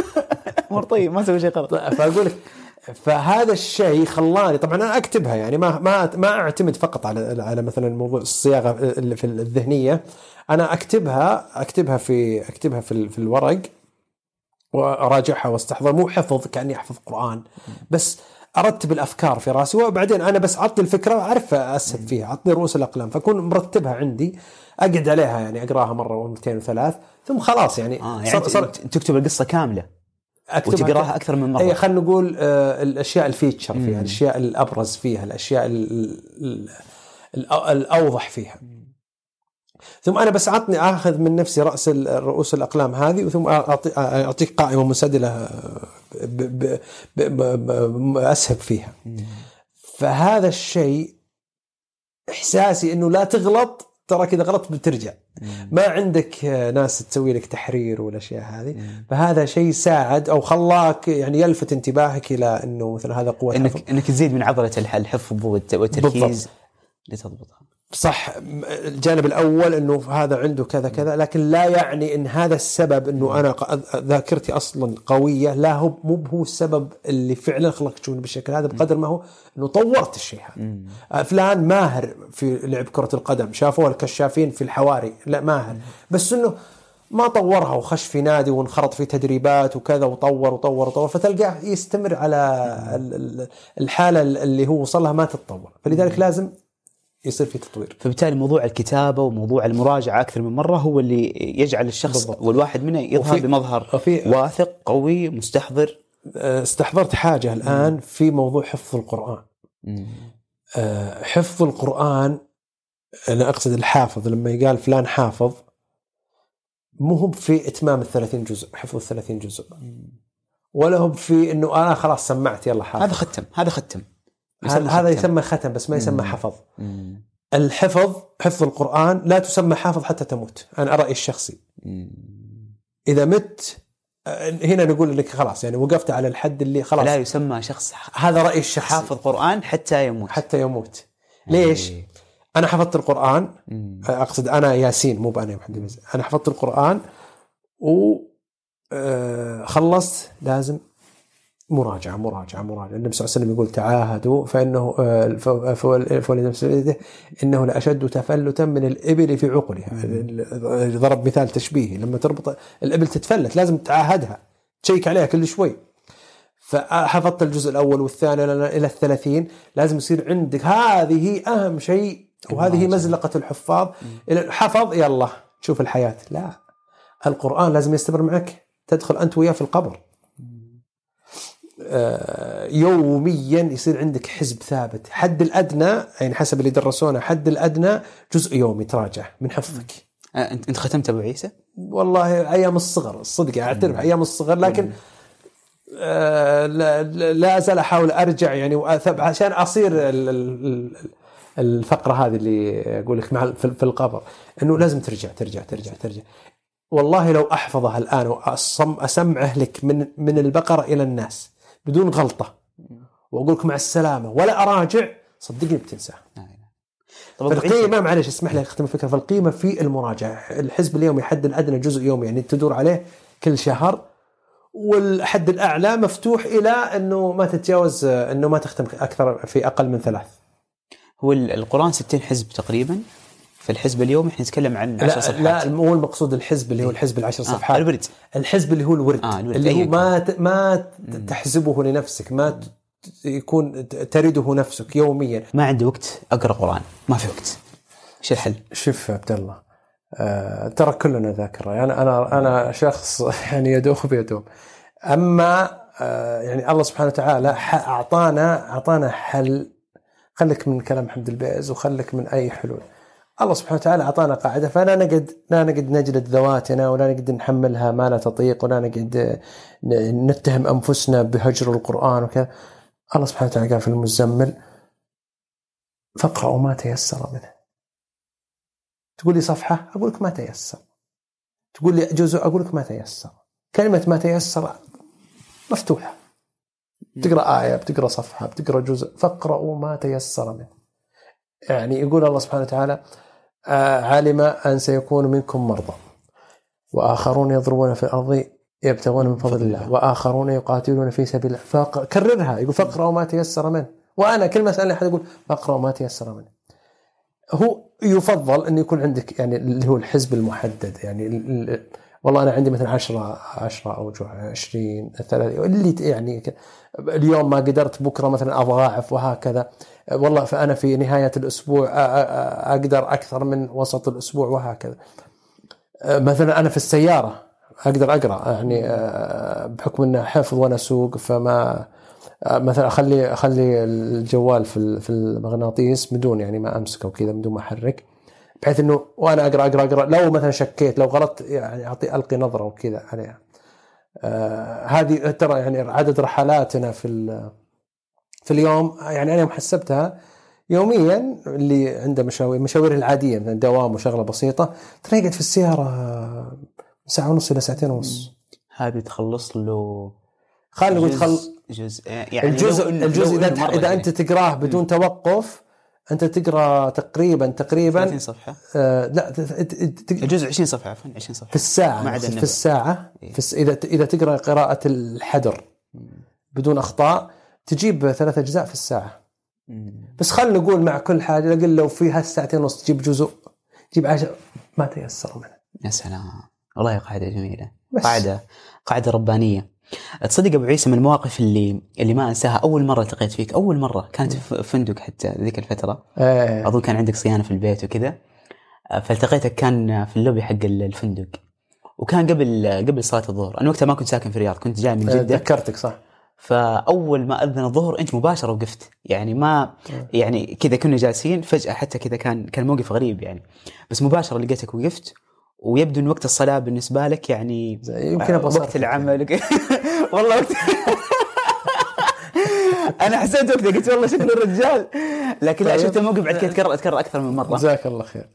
[LAUGHS] امور طيب ما سوي شيء غلط. فأقول لك فهذا الشيء خلاني طبعا أنا أكتبها يعني ما ما ما أعتمد فقط على على مثلا موضوع الصياغة في الذهنية. أنا أكتبها أكتبها في أكتبها في في الورق وأراجعها وأستحضر. مو حفظ كأني أحفظ قرآن. بس أرتب الأفكار في رأسي وبعدين أنا بس عطني الفكرة اعرف اسهب فيها عطني رؤوس الأقلام. فأكون مرتبها عندي أقعد عليها يعني أقراها مرة ومرتين وثلاث. ثم خلاص يعني آه يعني صار- تكتب القصة كاملة وتقراها أكثر من مرة. اي خلينا نقول آه الأشياء الفيتشر فيها الأشياء الأبرز فيها الأشياء ال ال ال الأوضح فيها. ثم أنا بس عطني آخذ من نفسي رأس رؤوس الأقلام هذه وثم أعطيك قائمة منسدلة ب ب ب أسهب فيها. فهذا الشيء إحساسي إنه لا تغلط ترى كذا غلط بترجع. ما عندك ناس تسوي لك تحرير والأشياء هذه. فهذا شيء ساعد أو خلاك يعني يلفت انتباهك إلى إنه مثلا هذا قوة حفظ. إنك انك تزيد من عضلة الح- الحفظ والت- والتركيز بالضبط. لتضبطها. صح الجانب الأول إنه هذا عنده كذا كذا لكن لا يعني إن هذا السبب إنه أنا ق- ذاكرتي أصلا قوية لا هو مو هو السبب اللي فعلا خلق تشوفني بالشكل هذا بقدر ما هو إنه طورت الشيء هذا. آه، فلان ماهر في لعب كرة القدم شافوه الكشافين في الحواري لا ماهر. بس إنه ما طورها وخش في نادي وانخرط في تدريبات وكذا وطور وطور وطور فتلقاه يستمر على ال- ال- الحالة اللي هو وصلها ما تتطور. فلذلك لازم يصير في تطوير. فبالتالي موضوع الكتابة وموضوع المراجعة أكثر من مرة هو اللي يجعل الشخص بالضبط. والواحد منه يظهر وفي- بمظهر وفي- واثق قوي مستحضر. آه، استحضرت حاجة الآن في موضوع حفظ القرآن. آه، حفظ القرآن أنا أقصد الحافظ لما يقال فلان حافظ مو هو في إتمام الثلاثين جزء حفظ الثلاثين جزء. ولا هو في أنه أنا خلاص سمعت يلا حافظ. هذا ختم هذا ختم. هذا هذا ختم. يسمى ختم بس ما يسمى حفظ مم. الحفظ حفظ القرآن لا تسمى حافظ حتى تموت أنا رأيي الشخصي مم. إذا مت هنا نقول لك خلاص يعني وقفت على الحد اللي خلاص لا يسمى شخص هذا رأيي الشخصي حافظ قرآن حتى يموت حتى يموت ليش؟ إيه. أنا حفظت القرآن مم. أقصد أنا ياسين مو بأنا محمد ياسين. أنا حفظت القرآن و آه، خلصت لازم مراجعة مراجعة مراجعة. النبي صلى الله عليه وسلم يقول تعاهدوا فإنه آه، فولد إنه لأشد تفلتا من الإبل في عقلها. ضرب مثال تشبيهي لما تربط الإبل تتفلت لازم تعاهدها تشيك عليها كل شوي. فحفظت الجزء الأول والثاني إلى الثلاثين لازم يصير عندك هذه أهم شيء وهذه مزلقة الحفاظ حفظ يلا تشوف الحياة. لا القرآن لازم يستمر معك. تدخل أنت وياه في القبر. يوميا يصير عندك حزب ثابت. حد الأدنى يعني حسب اللي درسونا حد الأدنى جزء يومي تراجع من حفظك. آه، انت أنت ختمت أبو عيسى؟ والله أيام الصغر الصدق أعترف أيام الصغر لكن آه لا, أزال أحاول أرجع يعني وأثب عشان أصير ال- ال- ال- الفقرة هذه اللي أقول لك مع في القبر. إنه لازم ترجع ترجع ترجع ترجع. والله لو أحفظها الآن وأصم أسمعه لك من من البقرة إلى الناس بدون غلطة. وأقول لك مع السلامة. ولا أراجع. صدقني بتنساه فالقيمة معلش اسمح لي أختم الفكرة. فالقيمة في المراجعة. الحزب اليومي حد الأدنى جزء يومي. يعني تدور عليه كل شهر. والحد الأعلى مفتوح إلى أنه ما تتجاوز أنه ما تختم أكثر في أقل من ثلاث. هو ال- القرآن 60 حزب تقريبا. فالحزب اليومي إحنا نتكلم عن 10 لا, صفحات. لا مو المقصود الحزب اللي هو الحزب العشر آه صفحات. الورد. الحزب اللي هو الورد, آه، الورد، اللي هو. ما ت- ما تحزبه لنفسك ما يكون ترده نفسك يوميا. ما عندي وقت أقرأ قرآن. ما في وقت. إيش الحل؟ شوف عبد الله آه ترى كلنا ذاكره يعني أنا أنا شخص [LAUGHS] يعني يدوخ بيدوم أما آه يعني الله سبحانه وتعالى أعطانا أعطانا حل. خليك من كلام حمد البيز وخليك من أي حلول. الله سبحانه وتعالى أعطانا قاعدة فلا نقعد لا نقعد نجلد ذواتنا ولا نقعد نحملها ما لا تطيق ولا نقعد آه، ن- نتهم أنفسنا بهجر القرآن وكذا. الله سبحانه وتعالى قال في المزمل فاقرأوا ما تيسر منه. تقول لي صفحة أقول لك ما تيسر. تقول لي جزء أقول لك ما تيسر. كلمة ما تيسر مفتوحة. بتقرأ آية بتقرأ صفحة بتقرأ جزء. فاقرأوا ما تيسر منه. يعني يقول الله سبحانه وتعالى علم أن سيكون منكم مرضى. وآخرون يضربون في الأرض يبتغون من فضل الله. وآخرون يقاتلون في سبيل الله. فكررها يقول فاقرأوا ما تيسر منه. وأنا كل ما اسالني أحد يقول فاقرأوا ما تيسر منه. هو يفضل أن يكون عندك يعني اللي هو الحزب المحدد. يعني والله أنا عندي مثلا 10 10 اوجه 20 30 اللي يعني اليوم ما قدرت بكرة مثلا أضاعف وهكذا. والله فأنا في نهاية الأسبوع أقدر أكثر من وسط الأسبوع وهكذا. مثلا أنا في السيارة أقدر أقرأ يعني بحكم إنه حفظ وأنا أسوق فما مثلا أخلي أخلي الجوال في في المغناطيس بدون يعني ما أمسكه وكذا بدون ما أحرك. بحيث إنه وأنا أقرأ أقرأ أقرأ. لو مثلا شكيت لو غلطت يعني أعطي ألقي نظرة وكذا عليها. آه هذه ترى يعني عدد رحلاتنا في في اليوم. يعني أنا يوم حسبتها يوميا اللي عنده مشاوير مشاوير العادية مثلا دوام وشغلة بسيطة ترى يقعد في السيارة ساعة ونص إلى ساعتين ونص. هذه تخلص له خلينا نقول تخل جزء- يعني الجزء لو الجزء لو إذا مرة إذا يعني. أنت تقراه بدون توقف أنت تقرأ تقريبا 30 تقريبا صفحة. آه لا الجزء 20 صفحة عفوا 20 صفحة. في الساعة ما عدا. في الساعة في الس... إذا إذا تقرأ قراءة الحدر بدون أخطاء تجيب ثلاث أجزاء في الساعة. مم. بس خلينا نقول مع كل حاجة أقل لو في هالساعتين ونص تجيب جزء تجيب عشر ما تيسر منه. يا سلام. والله قاعدة جميلة. بس. قاعدة قاعدة ربانية. تصدق أبو عيسى من المواقف اللي اللي ما أنساها أول مرة التقيت فيك أول مرة كانت في فندق حتى ذيك الفترة. آه. أظن كان عندك صيانة في البيت وكذا. فالتقيتك كان في اللوبي حق الفندق. وكان قبل قبل صلاة الظهر. أنا وقتها ما كنت ساكن في الرياض كنت جاي من جدة. ذكرتك صح. فأول ما أذن الظهر أنت مباشرة وقفت. يعني ما يعني كذا كنا جالسين فجأة حتى كذا كان كان موقف غريب يعني. بس مباشرة لقيتك وقفت. ويبدو إن وقت الصلاة بالنسبة لك يعني يمكن أبغى وقت العمل. وك- [LAUGHS] والله وقت [LAUGHS] أنا حسيت وقتها قلت والله شكل الرجال. لكن لا طيب. شفت الموقف بعد كذا تكرر تكرر أكثر من مرة. جزاك الله خير.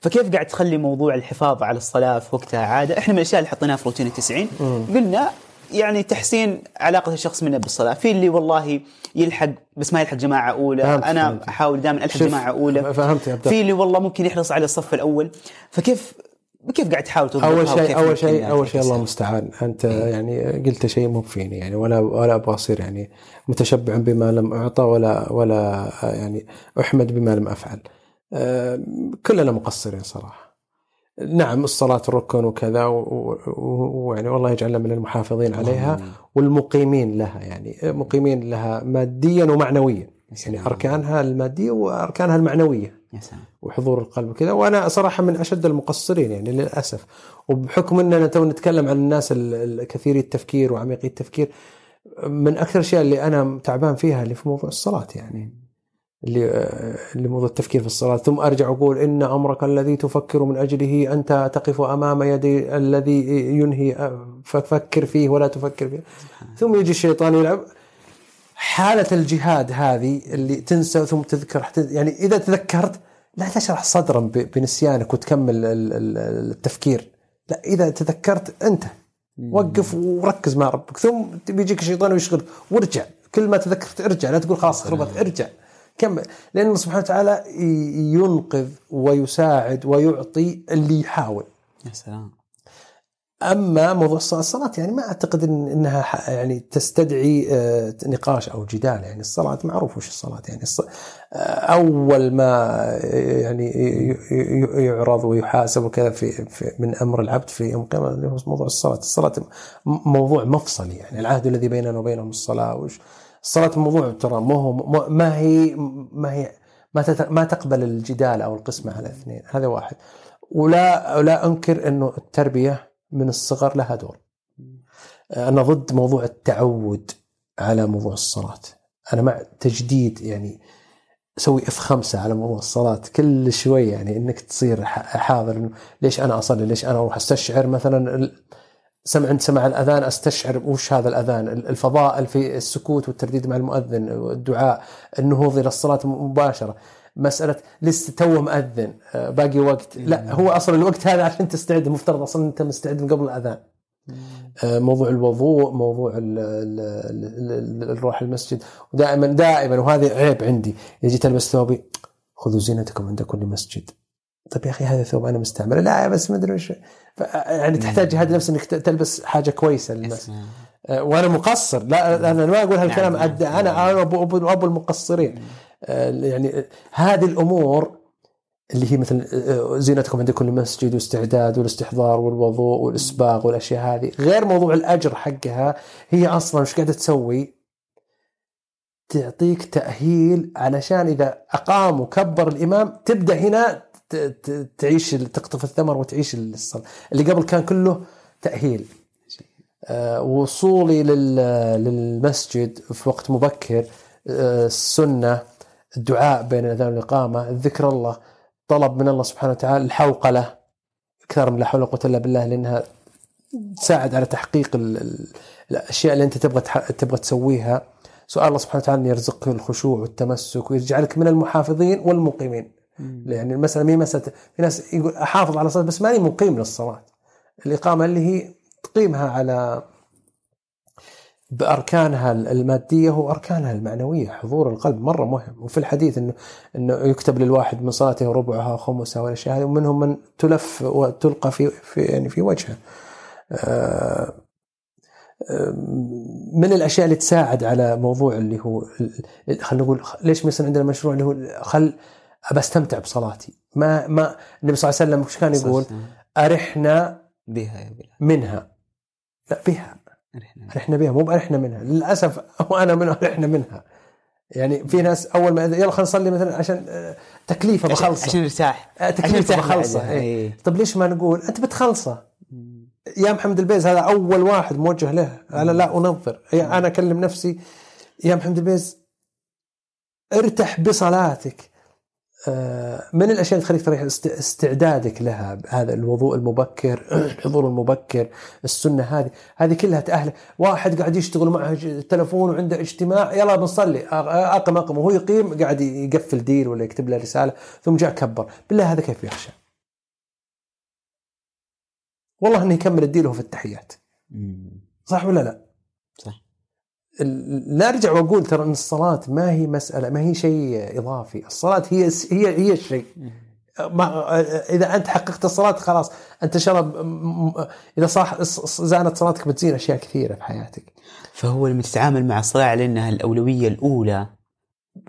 فكيف قاعد تخلي موضوع الحفاظ على الصلاة في وقتها عادة؟ إحنا من الأشياء اللي حطيناها في روتين التسعين. قلنا يعني تحسين علاقة الشخص منا بالصلاة، في اللي والله يلحق بس ما يلحق جماعة أولى، فهمت، أنا فهمت. أحاول دائما ألحق جماعة أولى. فهمت يا. في اللي والله ممكن يحرص على الصف الأول، فكيف كيف قاعد تحاول تضبطها أول شيء أول شيء أول شيء؟ الله المستعان. أنت يعني قلت شيء مو فيني يعني ولا ولا أبغى أصير يعني متشبع بما لم أعطى ولا ولا يعني أحمد بما لم أفعل. كلنا مقصرين صراحة. نعم الصلاة ركن وكذا ويعني والله يجعلنا من المحافظين عليها والمقيمين لها يعني. مقيمين لها ماديا ومعنويا. يعني أركانها المادية وأركانها المعنوية. يا سلام. وحضور القلب وكذا. وأنا صراحة من أشد المقصرين يعني للأسف. وبحكم إننا تو نتكلم عن الناس ال- الكثيري التفكير وعميقي التفكير من أكثر الاشياء اللي أنا تعبان فيها اللي في موضوع الصلاة يعني. اللي آه، اللي موضوع التفكير في الصلاة. ثم أرجع أقول إن أمرك الذي تفكر من أجله أنت تقف أمام يدي الذي ينهي آه، ففكر فيه ولا تفكر فيه. ثم يجي الشيطان يلعب. حالة الجهاد هذه اللي تنسى ثم تذكر يعني إذا تذكرت لا تشرح صدرا بنسيانك وتكمل ال- ال- التفكير. لا إذا تذكرت أنت وقف وركز مع ربك. ثم بيجيك الشيطان ويشغل وارجع. كل ما تذكرت ارجع لا تقول خلاص خربت ارجع. كمل. لأن الله سبحانه وتعالى ينقذ ويساعد ويعطي اللي يحاول. يا سلام. أما موضوع الصلاة يعني ما أعتقد إن إنها يعني تستدعي آه، نقاش أو جدال. يعني الصلاة معروف وش الصلاة. يعني آه، أول ما آه، يعني يعرض ويحاسب وكذا في, في من أمر العبد في يوم القيامة اللي هو موضوع الصلاة، الصلاة موضوع مفصلي. يعني العهد الذي بيننا وبينهم الصلاة وش الصلاة موضوع ترى ما هو ما- هي ما هي ما ما تقبل الجدال أو القسمة على اثنين. هذا واحد. ولا ولا أنكر إنه التربية من الصغر لها دور. أنا ضد موضوع التعود على موضوع الصلاة. أنا مع تجديد يعني سوي إف خمسة على موضوع الصلاة كل شوي يعني إنك تصير حاضر ليش أنا أصلي ليش أنا أروح أستشعر مثلا سمع عند سمع الأذان أستشعر وش هذا الأذان ال- الفضائل في السكوت والترديد مع المؤذن والدعاء النهوض إلى الصلاة مباشرة مسألة لسه تو مأذن آه، باقي وقت. لا هو أصلا الوقت هذا عشان تستعد المفترض أصلا أنت مستعد من قبل الأذان. آه، موضوع الوضوء موضوع ال ال ال ال الروح المسجد. ودائما دائما وهذا عيب عندي. إذا جيت ألبس ثوبي خذوا زينتكم عند كل مسجد. طيب يا أخي هذا ثوب أنا مستعمله. لا بس ما أدري وش. ف- يعني تحتاج هذا نفس إنك تلبس حاجة كويسة للناس. آه، وأنا مقصر. لا أنا ما أقول هالكلام نعم. أد- أنا أبو أبو, المقصرين. آه، يعني آه، هذه الأمور اللي هي مثل آه، زينتكم عند كل مسجد واستعداد والاستحضار والوضوء والإسباغ والأشياء هذه. غير موضوع الأجر حقها هي أصلا إيش قاعدة تسوي؟ تعطيك تأهيل علشان إذا أقام وكبر الإمام تبدأ هنا تعيش تقطف الثمر وتعيش الصلاة. اللي قبل كان كله تأهيل. آه، وصولي لل- للمسجد في وقت مبكر آه، السنة الدعاء بين الأذان والإقامة ذكر الله طلب من الله سبحانه وتعالى الحوقله أكثر من لا حول ولا قوة إلا بالله لأنها تساعد على تحقيق ال- ال- الأشياء اللي أنت تبغى تبغى تسويها. سؤال الله سبحانه وتعالى أن يرزقك الخشوع والتمسك ويجعلك من المحافظين والمقيمين. يعني المسألة ما هي مسألة في ناس يقول أحافظ على الصلاة بس ماني مقيم للصلاة. الإقامة اللي هي تقيمها على بأركانها المادية واركانها المعنوية حضور القلب مرة مهم. وفي الحديث انه إنه يكتب للواحد من صلاته ربعها خمسها والأشياء هذه ومنهم من تلف وتلقى في في يعني في وجهه. آه، آه، من الأشياء اللي تساعد على موضوع اللي هو خلينا نقول ليش مثلا عندنا مشروع اللي هو خل أبى أستمتع بصلاتي؟ ما ما النبي صلى الله عليه وسلم وش كان يقول؟ أرحنا بها يا بلال. منها. لا بها. رحنا بها مو بارحنا منها. للأسف وأنا من ارحنا منها. يعني في ناس أول ما يلا خلينا نصلي مثلا عشان آه، تكليفة بخلصة. عشان نرتاح آه، تكليفة بخلصة. إيه. إيه. طب ليش ما نقول؟ أنت بتخلصه يا محمد البيز هذا أول واحد موجه له. أنا لا أنظر. أنا أكلم نفسي يا محمد البيز ارتح بصلاتك. من الأشياء اللي تخليك تريح است- استعدادك لها؟ هذا الوضوء المبكر [CLEARS THROAT] الحضور المبكر السنة هذه. هذه كلها تأهل. واحد قاعد يشتغل معه تلفون وعنده اجتماع يلا بنصلي. أقم أقم. وهو يقيم قاعد يقفل deal ولا يكتب له رسالة ثم جاء كبر. بالله هذا كيف يخشع؟ والله إنه يكمل ال deal وهو في التحيات. صح ولا لا؟ لا أرجع وأقول ترى إن الصلاة ما هي مسألة ما هي شيء إضافي، الصلاة هي هي هي الشيء. ما إذا أنت حققت الصلاة خلاص أنت إن شاء الله إذا صح زانت صلاتك بتزين أشياء كثيرة في حياتك. فهو لما تتعامل مع الصلاة على انها الأولوية الأولى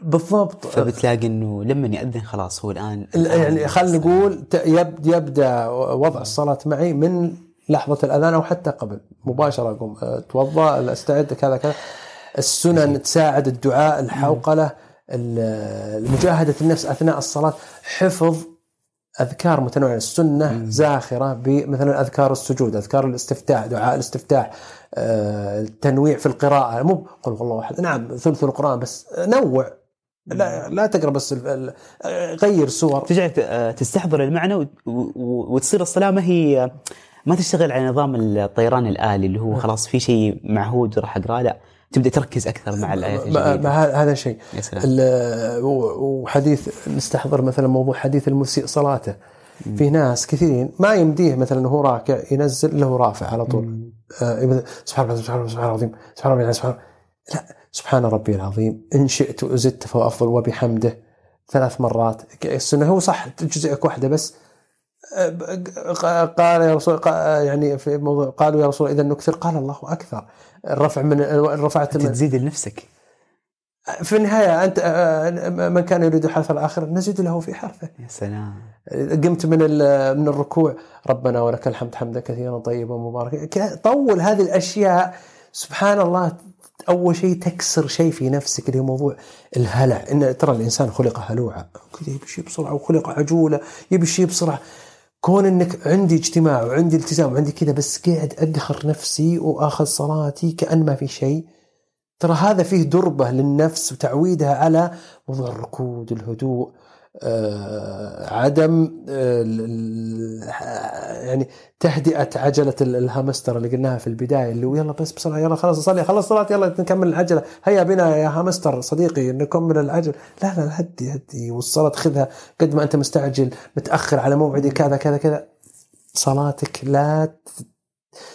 بالضبط فبتلاقي إنه لما يأذن خلاص هو الآن يعني خلينا نقول يبدأ وضع الصلاة معي من لحظة الأذان أو حتى قبل مباشرة أقوم اتوضا أستعد كذا كذا. السنن تساعد الدعاء الحوقلة ال- مجاهده النفس أثناء الصلاة. حفظ أذكار متنوعة. السنة زاخرة بمثلا أذكار السجود أذكار الاستفتاح دعاء الاستفتاح آه، التنويع في القراءة. مو قل الله احد نعم ثلث القرآن بس نوع. لا لا تقرأ بس غير سور. ترجع ت- آه، تستحضر المعنى وتصير الصلاة ما هي ما تشتغل على نظام الطيران الآلي اللي هو خلاص في شيء معهود راح اقراه لا. تبدأ تركز أكثر مع الايات الجديدة. هذا شيء. وحديث نستحضر مثلا موضوع حديث المسيء صلاته. في ناس كثيرين ما يمديه مثلا هو راكع ينزل له رافع على طول. آه، سبحان الله سبحان الله سبحان العظيم سبحان الله سبحان لا سبحان ربي العظيم إن شئت وزدت فهو أفضل وبحمده ثلاث مرات. السنة هو صح تجزئك واحدة بس قال يا رسول يعني في موضوع قالوا يا رسول إذا نكثر قال الله أكثر. الرفع من رفعت أنت تزيد لنفسك. في النهاية أنت آه، من كان يريد حرث الآخرة نزيد له في حرثه. يا سلام. قمت من من الركوع. ربنا ولك الحمد حمدا كثيرا طيبا مباركا. طول هذه الأشياء. سبحان الله أول شيء تكسر شيء في نفسك اللي هو موضوع الهلع. إن ترى الإنسان خلق هلوعا. كذا يبي شيء بسرعة وخلق عجولة يبي شيء بسرعة. كون إنك عندي اجتماع وعندي التزام وعندي كذا بس قاعد اقهر نفسي وآخذ صلاتي كأن ما في شيء ترى هذا فيه دربة للنفس وتعويدها على موضوع الركود الهدوء آه عدم آه ال- ال- يعني تهدئة عجلة ال- الهامستر اللي قلناها في البداية اللي يلا بس بسرعة يلا خلاص اصلي خلص صلاه يلا نكمل العجلة. هيا بنا يا هامستر صديقي نكمل العجل. لا لا هدي هدي والصلاة خذها قد ما أنت مستعجل متأخر على موعدي كذا كذا كذا. صلاتك لا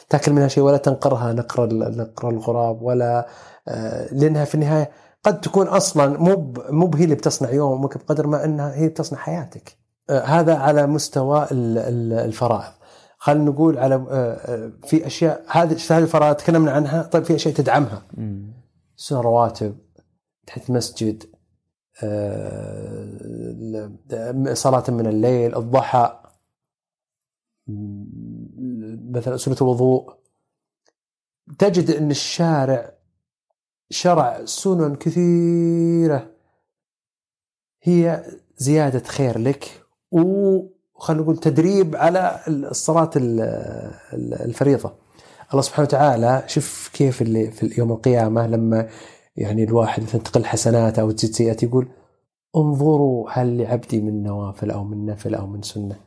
تاكل منها شيء ولا تنقرها نقر نقر الغراب ولا آه، لأنها في النهاية قد تكون أصلا مو مو هي اللي بتصنع يومك بقدر ما أنها هي بتصنع حياتك. آه، هذا على مستوى ال- ال- الفرائض. خلينا نقول على آه، آه، في أشياء هذه هذه الفرائض؟ تكلمنا عنها. طيب في أشياء تدعمها. سنن رواتب تحت مسجد صلاة من الليل الضحى مثلا سنة الوضوء. تجد أن الشارع شرع سنن كثيرة. هي زيادة خير لك وخلينا نقول تدريب على الصلاة ال- ال- الفريضة. الله سبحانه وتعالى شوف كيف اللي في يوم القيامة لما يعني الواحد مثلا تقل حسناته أو تزيد سيئات يقول انظروا هل لعبدي من نوافل أو من نفل أو من سنة.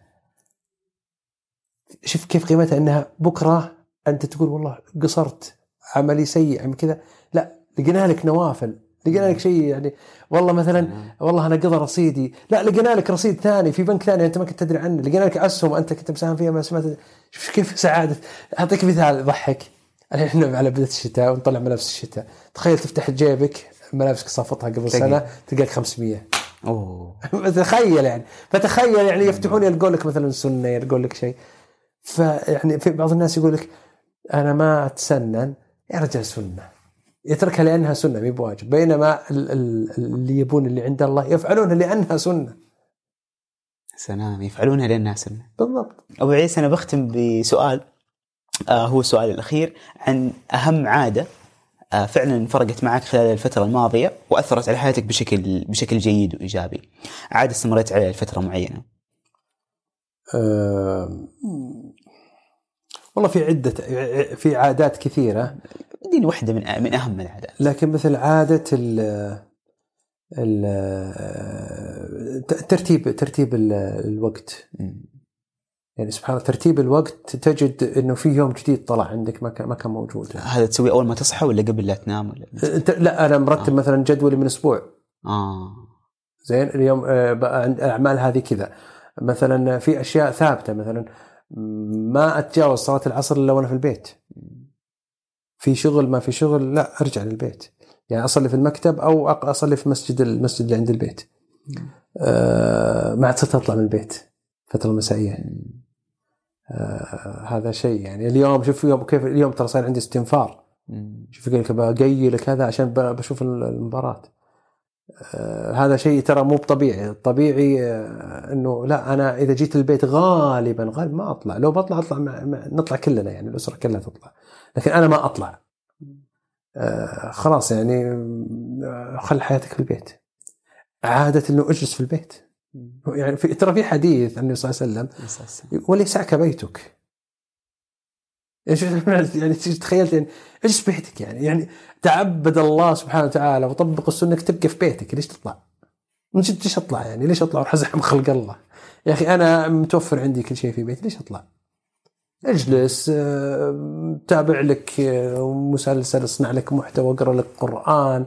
شوف كيف قيمتها أنها بكرة أنت تقول والله قصرت عملي سيء كذا. لقينا لك نوافل لقينا لك شيء يعني والله مثلا والله أنا قضى رصيدي لا لقينا لك رصيد ثاني في بنك ثاني أنت ما كنت تدري عنه لقينا لك أسهم أنت كنت مساهم فيها ما سمعت شوف كيف سعادة أعطيك مثال يضحك. الحين إحنا على بداية الشتاء ونطلع ملابس الشتاء. تخيل تفتح جيبك ملابسك صافطها قبل. سنة تلقاك 500 أوه. [LAUGHS] تخيل يعني فتخيل يعني يفتحون يلقون لك مثلا سنة يلقون لك شيء. فيعني في بعض الناس يقول لك أنا ما أتسنن يا رجال سنة. يتركها لأنها سنة مي بواجب بينما ال- ال- اللي يبون اللي عند الله يفعلونها لأنها سنة سلام يفعلونها لأنها سنة بالضبط أبو عيسى أنا بختم بسؤال آه هو السؤال الأخير عن أهم عادة آه فعلا فرقت معك خلال الفترة الماضية وأثرت على حياتك بشكل بشكل جيد وإيجابي. عادة استمريت عليها لفتره معينة. آه، والله في عدة في عادات كثيرة. اديني واحدة من من أهم العادات. لكن مثل عادة ال ال ترتيب ترتيب ال- الوقت. يعني سبحان الله ترتيب الوقت تجد إنه في يوم جديد طلع عندك ما كان ما كان موجود. هذا تسويه أول ما تصحى ولا قبل لا تنام ولا لا أنا مرتب مثلا جدولي من أسبوع. آه. زين اليوم آه، الاعمال هذه كذا. مثلا في أشياء ثابتة مثلا ما أتجاوز صلاة العصر إلا وأنا في البيت. في شغل ما في شغل لا أرجع للبيت. يعني أصلي في المكتب أو أصلي في مسجد المسجد اللي عند البيت. آه ما عاد صرت أطلع من البيت الفترة المسائيه آه هذا شيء يعني. اليوم شوف يوم كيف اليوم ترى صار عندي استنفار. شوف يقول لك بقيل كذا عشان بشوف المباراة. آه هذا شيء ترى مو بطبيعي. الطبيعي آه إنه لا أنا إذا جيت البيت غالبا غالبا ما أطلع. لو بطلع أطلع مع مع نطلع كلنا يعني الأسرة كلها تطلع. لكن أنا ما أطلع. آه خلاص يعني آه، خل حياتك في البيت. عادة إنه اجلس في البيت. يعني في ترى في حديث النبي صلى الله عليه وسلم. وليسعك بيتك. يعني [LAUGHS] تخيلت يعني إيش بيتك يعني يعني تعبد الله سبحانه وتعالى وطبق السنة إنك تبقى في بيتك ليش تطلع؟ من جد ليش أطلع يعني؟ ليش أطلع وأروح أزحم خلق الله؟ يا أخي أنا متوفر عندي كل شيء في بيتي ليش أطلع؟ أجلس آه، تابع لك آه، مسلسل أصنع لك محتوى أقرأ لك قرآن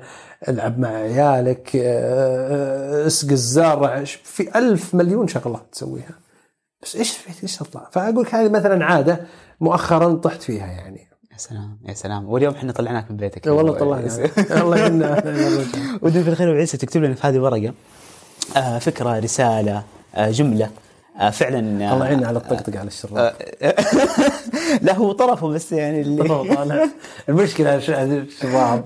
ألعب مع عيالك آه، أسقي الزرع في ألف مليون شغله تسويها بس إيش إيش تطلع؟ فأقول لك هذه مثلا عادة مؤخرا طحت فيها يعني. يا سلام يا سلام. واليوم إحنا طلعناك من بيتك. والله طلعنا [LAUGHS] الله [LAUGHS] ودي في الخير وعيسى تكتب لنا في هذه الورقة آه فكرة رسالة آه جملة آه فعلا آه الله يعيننا على الطقطقه على الشراب آه [LAUGHS] لا هو طرفه بس يعني اللي. المشكلة الشراب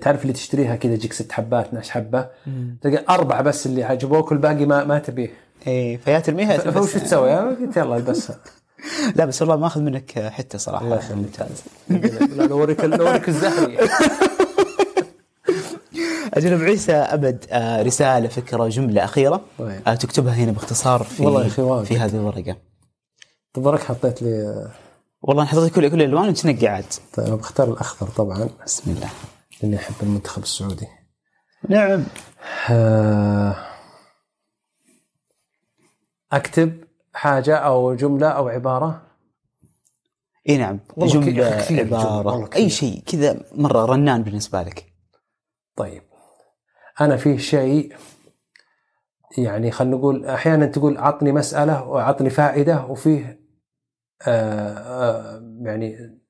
تعرف اللي تشتريها كذا يجيك ست حبات 12 حبة. تلقى أربعة بس اللي عجبوك والباقي ما ما تبيه. إيه فيا ترميها فوش. تسوي؟ قلت يلا البسها [LAUGHS] لا بس والله ما اخذ منك حتة صراحة. الله يخليك. ممتاز. لا لو أوريك لو أوريك الزهري. [LAUGHS] أجل ابو عيسى أبد آه رسالة فكرة جملة أخيرة طيب. آه تكتبها هنا باختصار في والله واجد. في هذه الورقة. تبارك حطيت لي والله أنا حطيت كل كل الألوان وتنقي عاد. طيب بختار الأخضر طبعا. بسم الله. لأني أحب المنتخب السعودي. نعم. آه، أكتب حاجة أو جملة أو عبارة إي نعم جملة كثير عبارة والله كثير. أي شيء كذا مرة رنان بالنسبة لك طيب أنا في شيء يعني خلينا نقول أحيانا تقول عطني مسألة وعطني فائدة وفيه آه آه يعني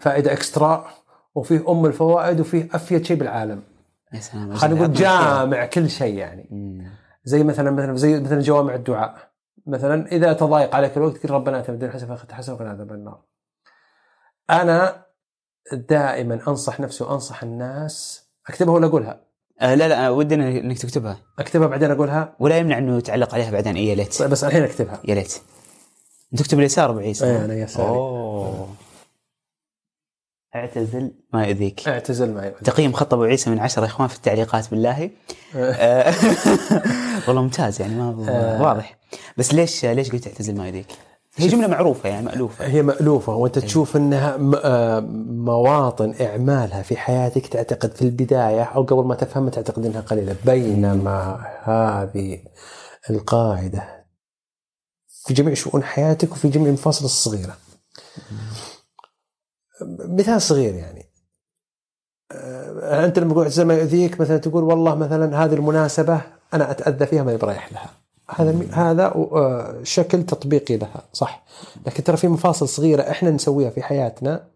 فائدة إكسترا وفيه أم الفوائد وفيه أفيد شيء بالعالم يا سلام خلينا نقول جامع كل شيء يعني. مم. زي مثلا مثلا زي مثلا جوامع الدعاء مثلا إذا تضايق عليك الوقت قل ربنا اتنا الدنيا حسنه فقد حسنه وقنا عذاب النار. أنا دائما أنصح نفسي وأنصح الناس أكتبها ولا أقولها؟ آه لا لا ودنا إنك تكتبها. أكتبها بعدين أقولها؟ ولا يمنع إنه تعلق عليها بعدين يا ليت. طيب بس الحين أكتبها. يا ليت. تكتب اليسار أبو عيسى. اي أنا يساري. أوه. اعتزل ما يؤذيك. اعتزل معي تقييم خط أبو عيسى من عشرة يا إخوان في التعليقات بالله. آه، [LAUGHS] والله ممتاز يعني ما آه. واضح. بس ليش ليش قلت اعتزل ما يؤذيك؟ هي جملة معروفة يعني مألوفة. هي مألوفة وأنت تشوف إنها آه، مواطن إعمالها في حياتك تعتقد في البداية أو قبل ما تفهمها تعتقد إنها قليلة. بينما هذه القاعدة في جميع شؤون حياتك وفي جميع المفاصل الصغيرة. مثال صغير يعني. آه، أنت لما تقول اعتزال ما يؤذيك مثلا تقول والله مثلا هذه المناسبة أنا أتأذى فيها ما برايح لها هذا هذا آه، شكل تطبيقي لها صح. لكن ترى في مفاصل صغيرة إحنا نسويها في حياتنا.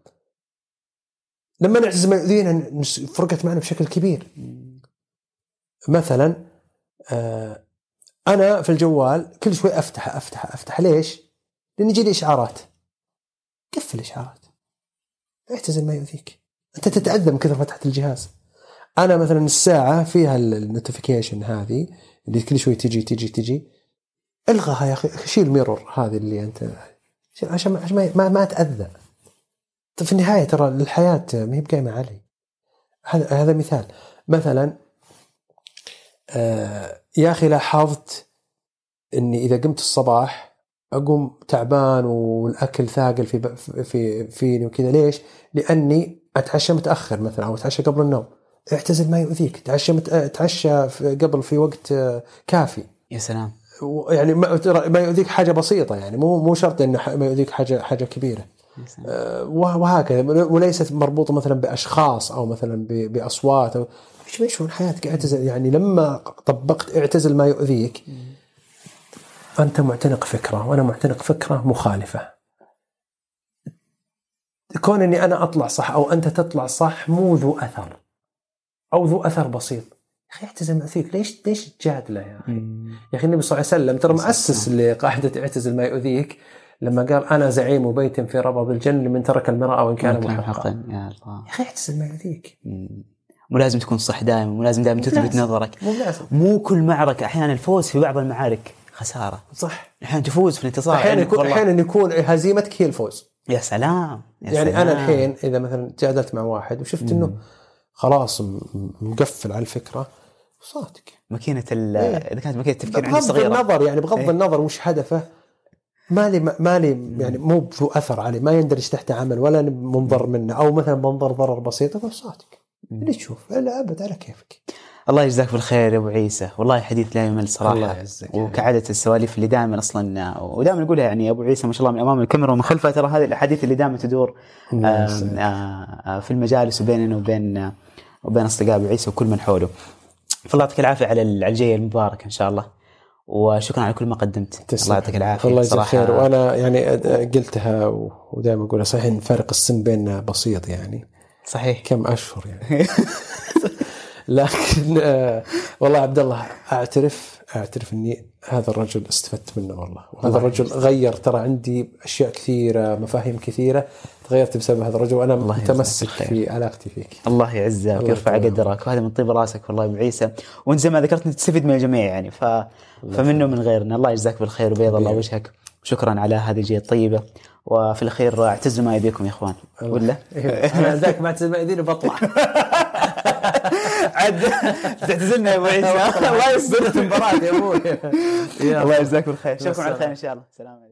لما نعتزل ما يؤذينا نس- فرقت معنا بشكل كبير. مثلا آه، أنا في الجوال كل شوي أفتح أفتح أفتح. ليش؟ لأن يجي لي إشعارات. قفل الإشعارات؟ اعتزل ما يؤذيك. أنت تتأذى من كثر فتحه الجهاز. أنا مثلا الساعة فيها ال notification هذه. اللي كل شوي تجي تجي تجي. الغاها يا أخي شيل ال mirror هذه اللي أنت. عشان عشان ما ما, ما اتاذى طيب في النهاية ترى الحياة ما هي بقايمة علي. هذا هذا مثال. مثلا آه يا أخي لاحظت إني إذا قمت الصباح أقوم تعبان والأكل ثاقل في في فيني وكذا. ليش؟ لأني أتعشى متأخر مثلا أو أتعشى قبل النوم. اعتزل ما يؤذيك. تعشى مت... تعشى في- قبل في وقت آه، كافي. يا سلام. يعني ما ترى ما يؤذيك حاجة بسيطة يعني مو مو شرط إنه ما يؤذيك حاجة حاجة كبيرة. آه، وه- وهكذا. وليست مربوطة مثلا بأشخاص أو مثلا ب- بأصوات أو إيش إيش من حياتك اعتزل. يعني لما طبقت اعتزل ما يؤذيك أنت معتنق فكرة وأنا معتنق فكرة مخالفة. كون إني أنا أطلع صح أو أنت تطلع صح مو ذو أثر. أو ذو أثر بسيط. يا أخي اعتزل ما يؤذيك ليش ليش تجادله يا أخي؟ يا أخي النبي صلى الله عليه وسلم ترى مؤسس لقاعدة اعتزل ما يؤذيك. لما قال أنا زعيم بيت في ربض الجنه لمن ترك المرأة وإن كان محقا. يا الله. يا أخي اعتزل ما يؤذيك. مو لازم تكون صح دائما مو لازم دائما تثبت. نظرك. مو لازم. مو كل معركة أحيانا الفوز في بعض المعارك خسارة. صح. أحيانا تفوز في الانتصار. أحيانا عندك يكون. أحيانا يكون هزيمتك هي الفوز. يا سلام يا يعني سلام. أنا الحين إذا مثلا جادلت مع واحد وشفت إنه خلاص م- مقفل على الفكرة. صادق. ماكينة ال- إيه. إذا كانت ماكينة التفكير عندي بغض صغيرة. النظر يعني بغض إيه. النظر وش هدفه مالي مالي يعني مو بذو أثر عليه ما يندرج تحت عمل ولا منضر منه أو مثلا منظر ضرر بسيط هذا صادق. اللي تشوف لا أبد على كيفك. الله يجزاك بالخير يا أبو عيسى. والله حديث لا يمل صراحة. الله يعزك. وكعادة السواليف اللي دائما أصلا ودائما نقولها يعني يا أبو عيسى ما شاء الله من أمام الكاميرا ومن خلفها ترى هذه الأحاديث اللي دائما تدور يسلمك. آه، آه، في المجالس وبيننا وبين وبين اصدقاء أبو عيسى وكل من حوله. فالله يعطيك العافية على ال- على الجاية المباركة إن شاء الله. وشكرا على كل ما قدمت. الله يعطيك العافية الله يجزاك خير. وأنا يعني قلتها ودائما أقولها صحيح إن فارق السن بيننا بسيط يعني. صحيح. كم أشهر يعني. [LAUGHS] لكن آه والله عبد الله أعترف أعترف إني هذا الرجل استفدت منه والله. وهذا الرجل غير ترى عندي أشياء كثيرة مفاهيم كثيرة تغيرت بسبب هذا الرجل وأنا متمسك. في علاقتي فيك. الله يعزك ويرفع قدرك وهذا من طيب راسك والله يا أبو عيسى. وأنت زي ما ذكرت تستفيد من الجميع يعني ف... فمنه من غيرنا. الله يجزاك بالخير وبيض الله. وجهك. شكرا على هذه الجيه الطيبة وفي الاخير اعتزوا ما يبيكم يا إخوان. ولا؟ أنا ذاك ما تسمع يديني بطلع. [LAUGHS] عد تعتزلنا يا أبو عيسى. [LAUGHS] الله يستر المباراة يا أبوي. [LAUGHS] الله يجزاك بالخير. مع اشوفكم على. خير إن شاء الله. سلام عليكم.